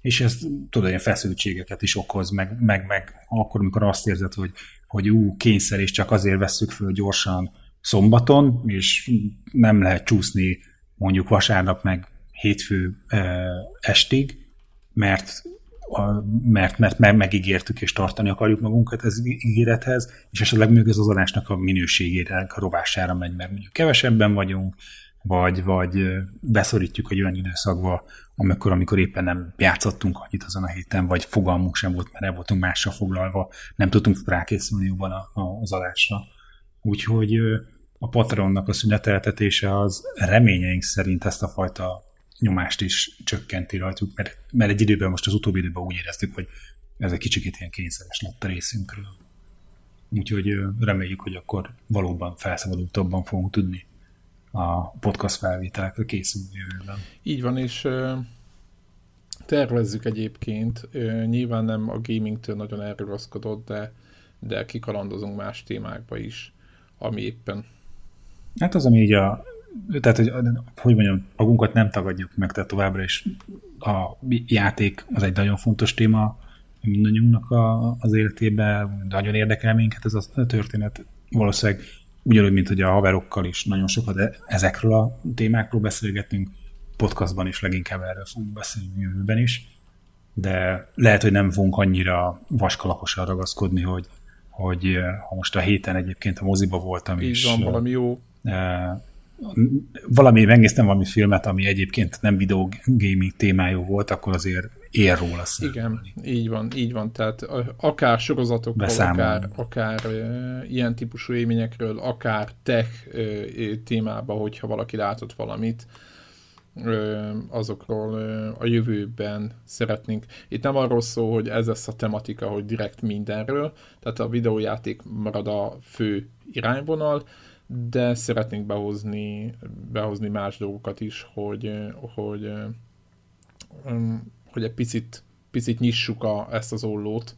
és ez tudod, ilyen feszültségeket is okoz, meg, meg, meg akkor, amikor azt érzed, hogy, hogy ú, kényszer, és csak azért vesszük föl gyorsan szombaton, és nem lehet csúszni mondjuk vasárnap meg hétfő estig, mert mert, mert meg, megígértük és tartani akarjuk magunkat ez ígérethez, és esetleg még az adásnak a minőségére, a rovására megy, mert mondjuk kevesebben vagyunk, vagy, vagy beszorítjuk egy olyan időszakba, amikor, amikor éppen nem játszottunk annyit azon a héten, vagy fogalmunk sem volt, mert el voltunk mással foglalva, nem tudtunk rákészülni jobban a, az adásra. Úgyhogy a Patreonnak a szüneteltetése az reményeink szerint ezt a fajta nyomást is csökkenti rajtuk, mert, mert egy időben, most az utóbbi időben úgy éreztük, hogy ez egy kicsit ilyen kényszeres lett a részünkről. Úgyhogy reméljük, hogy akkor valóban felszabadultabban fogunk tudni a podcast felvételekre készülni jövőben. Így van, és tervezzük egyébként, nyilván nem a gamingtől nagyon elrugaszkodott, de, de kikalandozunk más témákba is, ami éppen Hát az, ami így a tehát, hogy, hogy mondjam, magunkat nem tagadjuk meg, tehát továbbra is a játék az egy nagyon fontos téma mindannyiunknak a, az életében, nagyon érdekel minket ez a történet. Valószínűleg ugyanúgy, mint hogy a haverokkal is nagyon sokat e, ezekről a témákról beszélgetünk, podcastban is leginkább erről fogunk beszélni jövőben is, de lehet, hogy nem fogunk annyira vaskalaposan ragaszkodni, hogy, hogy ha most a héten egyébként a moziba voltam, Így és van valami jó. valami, megnéztem valami filmet, ami egyébként nem videogaming témájú volt, akkor azért ér róla szám. Igen, így van, így van. Tehát akár sorozatokról, Beszámolni. akár, akár ilyen típusú élményekről, akár tech témába, hogyha valaki látott valamit, azokról a jövőben szeretnénk. Itt nem arról szól, hogy ez lesz a tematika, hogy direkt mindenről, tehát a videójáték marad a fő irányvonal, de szeretnénk behozni, behozni más dolgokat is, hogy, hogy, hogy egy picit, picit nyissuk a, ezt az ollót,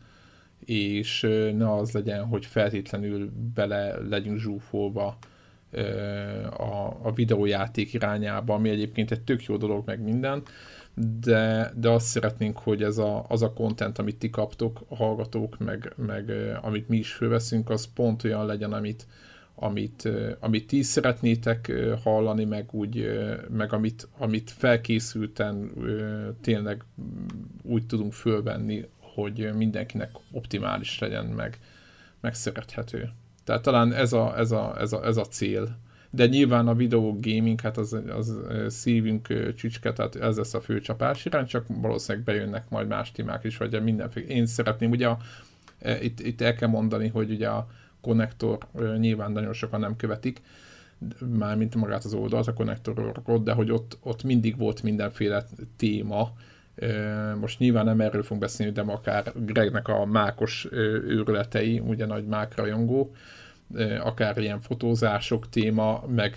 és ne az legyen, hogy feltétlenül bele legyünk zsúfolva a, a videójáték irányába, ami egyébként egy tök jó dolog, meg minden, de, de azt szeretnénk, hogy ez a, az a content, amit ti kaptok, a hallgatók, meg, meg amit mi is fölveszünk, az pont olyan legyen, amit, amit, amit ti szeretnétek hallani, meg, úgy, meg amit, amit felkészülten tényleg úgy tudunk fölvenni, hogy mindenkinek optimális legyen, meg, meg szerethető. Tehát talán ez a, ez a, ez a, ez a cél. De nyilván a videó gaming, hát az, az szívünk csücske, tehát ez lesz a fő csapás irány, csak valószínűleg bejönnek majd más témák is, vagy mindenféle. Én szeretném, ugye a, itt, itt el kell mondani, hogy ugye a, konnektor nyilván nagyon sokan nem követik, mármint magát az oldalt, a konnektorokot, de hogy ott, ott mindig volt mindenféle téma, most nyilván nem erről fogunk beszélni, de akár Gregnek a mákos őrületei, ugye nagy mák rajongó, akár ilyen fotózások téma, meg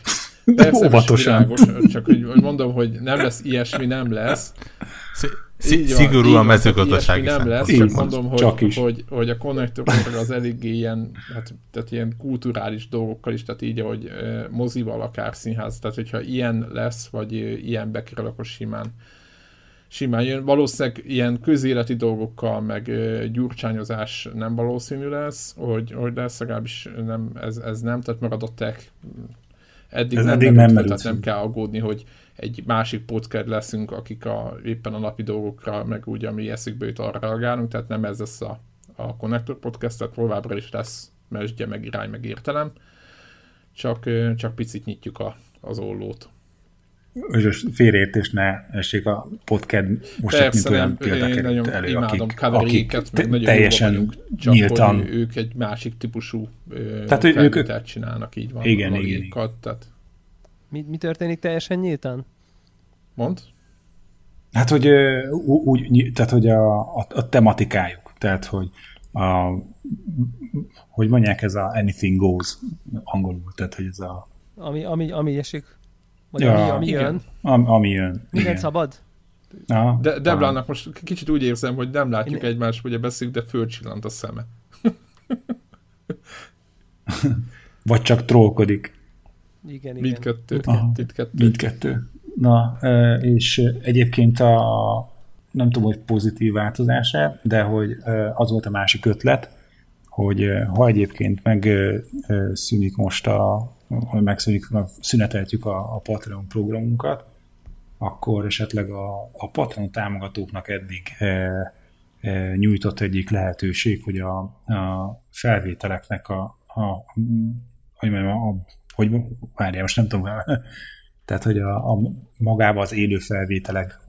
persze, Óvatosan. Világos, csak hogy mondom, hogy nem lesz ilyesmi, nem lesz. Így Szigorú a mezőgazdasági nem lesz, csak mondom, hogy, csak is. hogy, hogy a konnektor az eléggé ilyen, hát, tehát ilyen kulturális dolgokkal is, tehát így, hogy mozival akár színház, tehát hogyha ilyen lesz, vagy ilyen bekerül, akkor simán simán jön. Valószínűleg ilyen közéleti dolgokkal, meg gyurcsányozás nem valószínű lesz, hogy, hogy lesz, legalábbis nem, ez, ez nem, tehát marad a tech. Eddig ez nem, eddig nem, nem tehát nem kell aggódni, hogy egy másik podcast leszünk, akik a, éppen a napi dolgokra, meg úgy, ami eszükbe jut, arra reagálunk, tehát nem ez lesz a, a Connector Podcast, tehát továbbra is lesz mesdje, meg irány, meg értelem, csak, csak picit nyitjuk a, az ollót. És félreértés ne essék a podcast most Persze, mint olyan példák elő, imádom akik, akik te, teljesen vagyunk, csak nyíltan. ők egy másik típusú tehát, ők, csinálnak, így van. Igen, igen, igen. Tehát mi, mi történik teljesen nyíltan? Mond? Hát, hogy úgy, tehát, hogy a, a, a tematikájuk, tehát, hogy a, hogy mondják, ez a anything goes angolul, tehát, hogy ez a... Ami, ami, ami esik. Vagy ja, ami, ami jön. Am, ami jön. Minden szabad? Ja, de Deblának most kicsit úgy érzem, hogy nem látjuk Én... egymást, ugye beszélünk, de fölcsillant a szeme. Vagy csak trollkodik. Igen, igen. Mindkettő. Mindkettő. Mindkettő. Na, és egyébként a, nem tudom, hogy pozitív változása, de hogy az volt a másik ötlet, hogy ha egyébként megszűnik most a megszűnik, szüneteltjük a, a Patreon programunkat, akkor esetleg a, a Patreon támogatóknak eddig e, e, nyújtott egyik lehetőség, hogy a, a felvételeknek a, a, hogy mondjam, a, hogy várjál, most nem tudom, tehát, hogy a, a magába az élő felvételek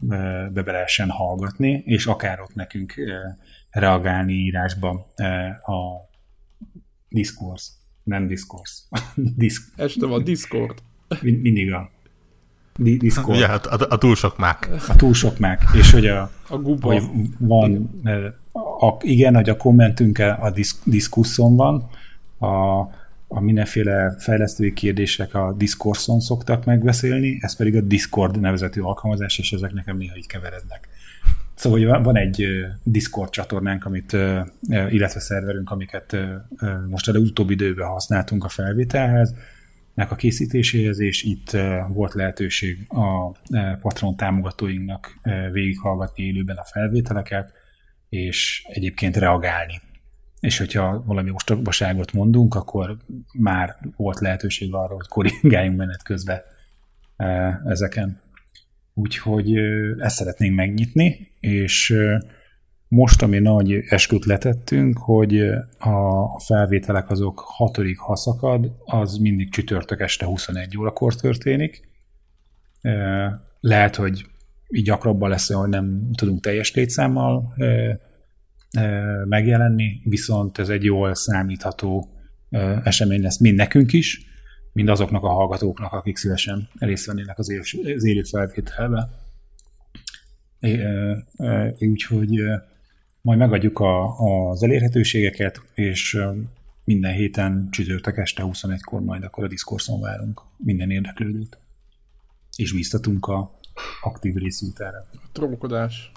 be lehessen hallgatni, és akár ott nekünk reagálni írásba a Discourse, nem Discourse. Disk. Este van Discord. mindig a Discord. Ja, a, a, a túl sok mák. A túl sok mák. És hogy a, a guba. Hogy van, a, igen, hogy a kommentünk a disz, diszkusszon van, a, a mindenféle fejlesztői kérdések a Discordson szoktak megbeszélni, ez pedig a Discord nevezetű alkalmazás, és ezek nekem néha így keverednek. Szóval van egy Discord csatornánk, amit, illetve szerverünk, amiket most a utóbbi időben használtunk a felvételhez, nek a készítéséhez, és itt volt lehetőség a Patron támogatóinknak végighallgatni élőben a felvételeket, és egyébként reagálni. És hogyha valami ostobaságot mondunk, akkor már volt lehetőség arra, hogy korrigáljunk menet közben ezeken. Úgyhogy ezt szeretnénk megnyitni, és most, ami nagy esküt letettünk, hogy a felvételek azok hatodik haszakad, az mindig csütörtök este 21 órakor történik. Lehet, hogy így gyakrabban lesz, hogy nem tudunk teljes létszámmal megjelenni, viszont ez egy jól számítható esemény lesz mind nekünk is, mind azoknak a hallgatóknak, akik szívesen részt vennének az, élő felvételbe. Úgyhogy majd megadjuk a, az elérhetőségeket, és minden héten csütörtök este 21-kor majd akkor a Discordson várunk minden érdeklődőt. És bíztatunk a aktív részvételre. Trókodás.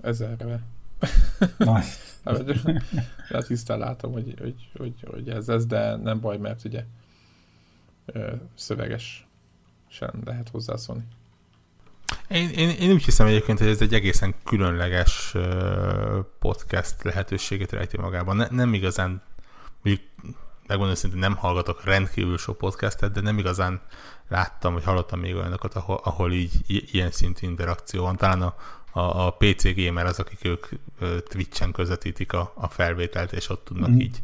Ezerre. Hát tisztán látom, hogy, hogy, hogy, hogy ez ez, de nem baj, mert ugye szöveges sem lehet hozzászólni. Én, én, én úgy hiszem egyébként, hogy ez egy egészen különleges podcast lehetőséget rejti magában. Ne, nem igazán, mondjuk megmondom szintén nem hallgatok rendkívül sok podcastet, de nem igazán láttam, vagy hallottam még olyanokat, ahol, ahol így ilyen szintű interakció van. Talán a, a, a PC Gamer az, akik ők Twitch-en közvetítik a, a felvételt, és ott tudnak mm. így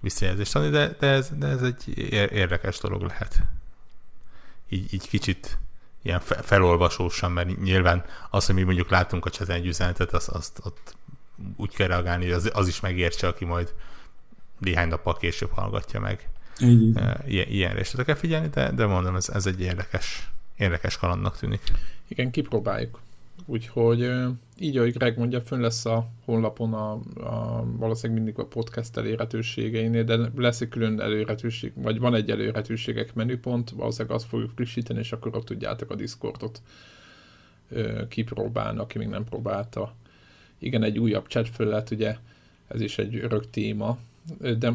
visszajelzést adni, de, de, ez, de ez egy érdekes dolog lehet. Így, így kicsit ilyen felolvasósan, mert nyilván az, hogy mi mondjuk látunk a cseten egy üzenetet, azt, azt azt úgy kell reagálni, hogy az, az is megértse, aki majd néhány nappal később hallgatja meg. Így. Ilyen, ilyenre is kell figyelni, de, de mondom, ez, ez egy érdekes, érdekes kalandnak tűnik. Igen, kipróbáljuk. Úgyhogy így, ahogy Greg mondja, fönn lesz a honlapon a, a valószínűleg mindig a podcast elérhetőségeinél, de lesz egy külön elérhetőség, vagy van egy elérhetőségek menüpont, valószínűleg azt fogjuk frissíteni, és akkor ott tudjátok a Discordot kipróbálni, aki még nem próbálta. Igen, egy újabb chat felület, ugye ez is egy örök téma, de...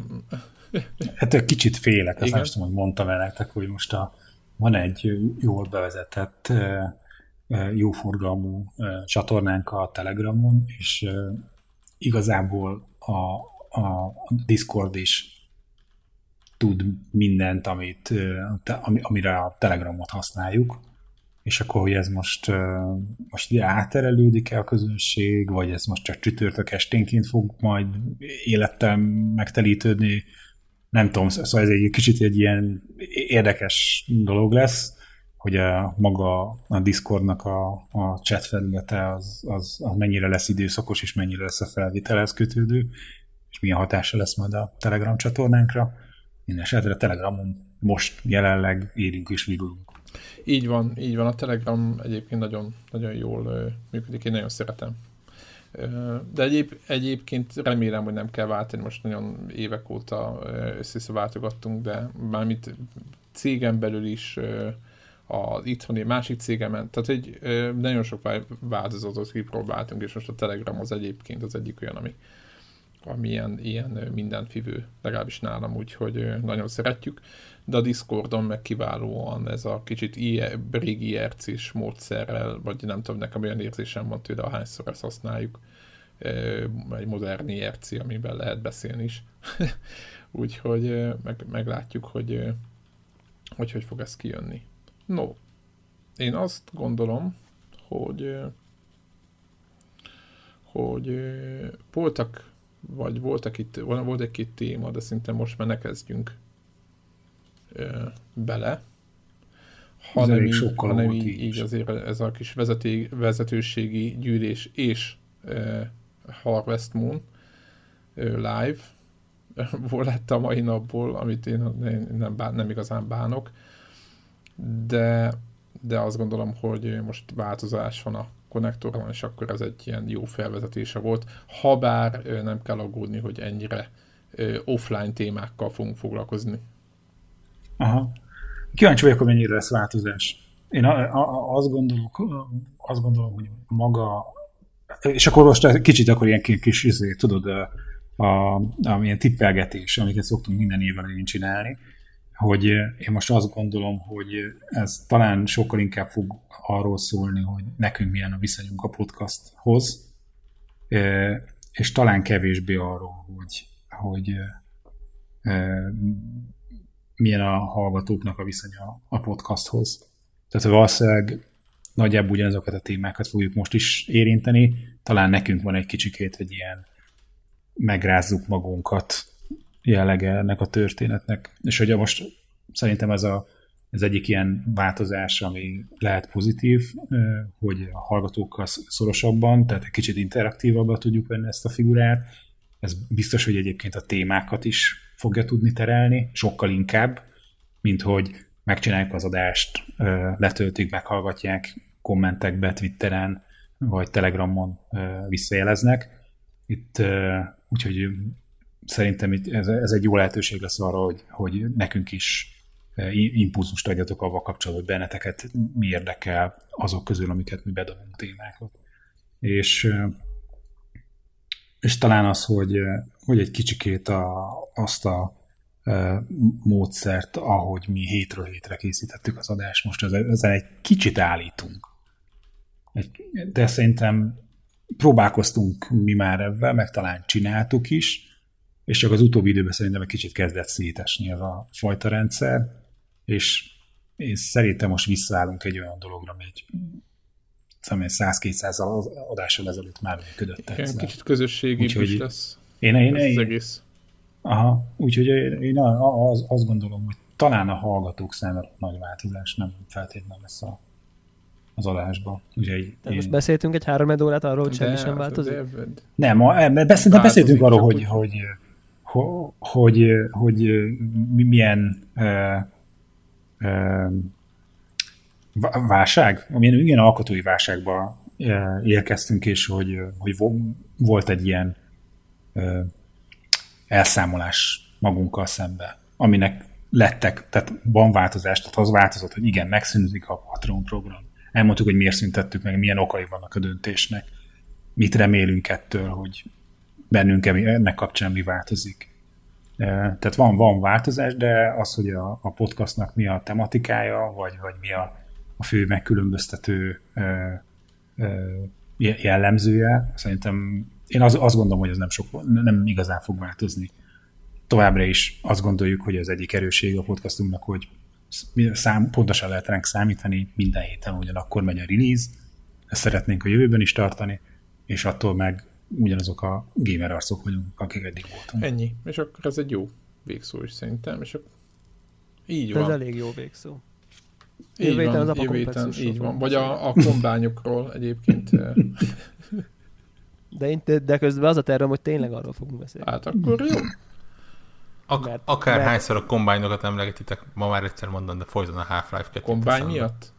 Hát egy kicsit félek, azt nem tudom, hogy mondtam el nektek, hogy most a, van egy jól bevezetett jóforgalmú csatornánk a Telegramon, és igazából a, a Discord is tud mindent, amit, amire a Telegramot használjuk, és akkor, hogy ez most, most ide átterelődik-e a közönség, vagy ez most csak csütörtök esténként fog majd élettel megtelítődni, nem tudom, szóval ez egy kicsit egy ilyen érdekes dolog lesz, hogy a, maga a Discordnak a, a chat felülete az, az, az mennyire lesz időszakos, és mennyire lesz a felvételhez kötődő, és milyen hatása lesz majd a Telegram csatornánkra. Minden esetre a Telegramon most jelenleg érünk és virulunk. Így van, így van. A Telegram egyébként nagyon, nagyon jól működik, én nagyon szeretem. De egyéb, egyébként remélem, hogy nem kell váltani, most nagyon évek óta össze váltogattunk, de mármint cégen belül is az itthoni másik cégemen, tehát egy nagyon sok változatot kipróbáltunk, és most a Telegram az egyébként az egyik olyan, ami, ami ilyen, ilyen mindenfivő, legalábbis nálam, úgyhogy nagyon szeretjük, de a Discordon meg kiválóan ez a kicsit IE, régi IRC-s módszerrel, vagy nem tudom, nekem olyan érzésem van tőle, ahányszor ezt használjuk, egy modern IRC, amiben lehet beszélni is. úgyhogy meg, meglátjuk, hogy hogy hogy fog ez kijönni. No, én azt gondolom, hogy hogy voltak, vagy voltak itt, volt egy két téma, de szinte most már ne kezdjünk bele. Hanem, így, hanem így, így azért ez a kis vezeté, vezetőségi gyűlés és uh, Harvest Moon uh, live lett a mai napból, amit én nem, bán, nem igazán bánok, de, de azt gondolom, hogy most változás van a konnektoron, és akkor ez egy ilyen jó felvezetése volt. Habár nem kell aggódni, hogy ennyire offline témákkal fogunk foglalkozni. Aha. Kíváncsi vagyok, hogy mennyire lesz változás. Én azt gondolom, azt gondolom, hogy maga, és akkor most kicsit akkor ilyen kis, izé, tudod, a, a, a ilyen tippelgetés, amiket szoktunk minden évvel én csinálni, hogy én most azt gondolom, hogy ez talán sokkal inkább fog arról szólni, hogy nekünk milyen a viszonyunk a podcasthoz, és talán kevésbé arról, hogy, hogy milyen a hallgatóknak a viszonya a podcasthoz. Tehát valószínűleg nagyjából ugyanazokat a témákat fogjuk most is érinteni, talán nekünk van egy kicsikét egy ilyen megrázzuk magunkat jellege ennek a történetnek. És hogy most szerintem ez a, ez egyik ilyen változás, ami lehet pozitív, hogy a hallgatókkal szorosabban, tehát egy kicsit interaktívabban tudjuk venni ezt a figurát. Ez biztos, hogy egyébként a témákat is fogja tudni terelni, sokkal inkább, mint hogy megcsináljuk az adást, letöltik, meghallgatják, kommentekbe, Twitteren, vagy Telegramon visszajeleznek. Itt úgyhogy szerintem ez, ez egy jó lehetőség lesz arra, hogy, hogy nekünk is impulzust adjatok avval kapcsolatban, hogy benneteket mi érdekel azok közül, amiket mi bedobunk témákat. És, és talán az, hogy, hogy egy kicsikét a, azt a módszert, ahogy mi hétről hétre készítettük az adást, most ezen egy kicsit állítunk. De szerintem próbálkoztunk mi már ebben, meg talán csináltuk is, és csak az utóbbi időben szerintem egy kicsit kezdett szétesni ez a fajta rendszer, és én szerintem most visszaállunk egy olyan dologra, ami egy 100-200 adással ezelőtt már működött. Igen, kicsit közösségi is lesz. Én, én, én, az egész. Aha, úgyhogy én az, azt gondolom, hogy talán a hallgatók számára nagy változás nem feltétlenül lesz a az adásba. Ugye, én... most beszéltünk egy három órát arról, hogy semmi sem változik? De, de, nem, de beszéltünk, beszéltünk arról, hogy, hogy, hogy, hogy, hogy milyen válság, milyen, milyen alkotói válságba érkeztünk, és hogy, hogy volt egy ilyen elszámolás magunkkal szembe, aminek lettek, tehát van változás, tehát az változott, hogy igen, megszűnik a Patreon program. Elmondtuk, hogy miért szüntettük meg, milyen okai vannak a döntésnek, mit remélünk ettől, hogy bennünk ennek kapcsán mi változik. Tehát van, van változás, de az, hogy a, a podcastnak mi a tematikája, vagy, vagy mi a, a fő megkülönböztető ö, ö, jellemzője, szerintem én az, azt gondolom, hogy ez nem, sok, nem igazán fog változni. Továbbra is azt gondoljuk, hogy az egyik erősség a podcastunknak, hogy szám, pontosan lehet ránk számítani, minden héten ugyanakkor megy a release, ezt szeretnénk a jövőben is tartani, és attól meg ugyanazok a gamer arcok vagyunk, akik eddig voltunk. Ennyi, és akkor ez egy jó végszó is szerintem, és akkor így van. Ez elég jó végszó. Így jövő van, az jövő héten, így van. Vagy a, a kombányokról egyébként. De, én, de közben az a tervem, hogy tényleg arról fogunk beszélni. Hát akkor jó. Ak- mert, akár mert... hányszor a kombányokat emlegetitek, ma már egyszer mondom, de folyton a Half-Life 2 Kombány miatt?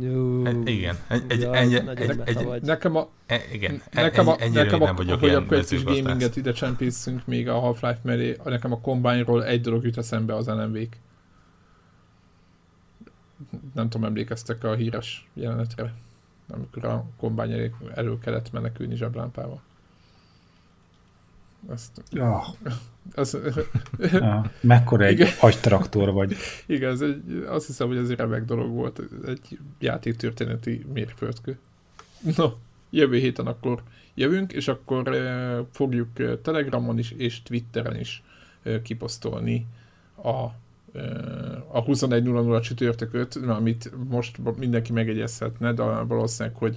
Jó. Egy, igen. Egy, egy, ja, egy, egy, egy, nekem a, e, igen, nekem a, nekem a, nem vagyok hogy akkor egy kis gaminget ide csempészünk még a Half-Life mellé, nekem a kombányról egy dolog jut eszembe az lmv -k. Nem tudom, emlékeztek a híres jelenetre, amikor a kombány elég elő kellett menekülni zseblámpával. Azt... Ja. Az... ja. Mekkora egy Igen. agytraktor vagy. Igen, ez egy, azt hiszem, hogy ez egy remek dolog volt, egy játéktörténeti mérföldkő. No, jövő héten akkor jövünk, és akkor uh, fogjuk Telegramon is és Twitteren is uh, kiposztolni a a 21.00 csütörtököt, amit most mindenki megegyezhetne, de valószínűleg, hogy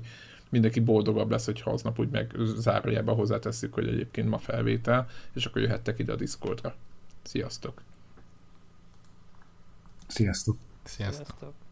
mindenki boldogabb lesz, hogyha aznap úgy meg zárójelbe hozzáteszük, hogy egyébként ma felvétel, és akkor jöhettek ide a Discordra. Sziasztok! Sziasztok! Sziasztok! Sziasztok.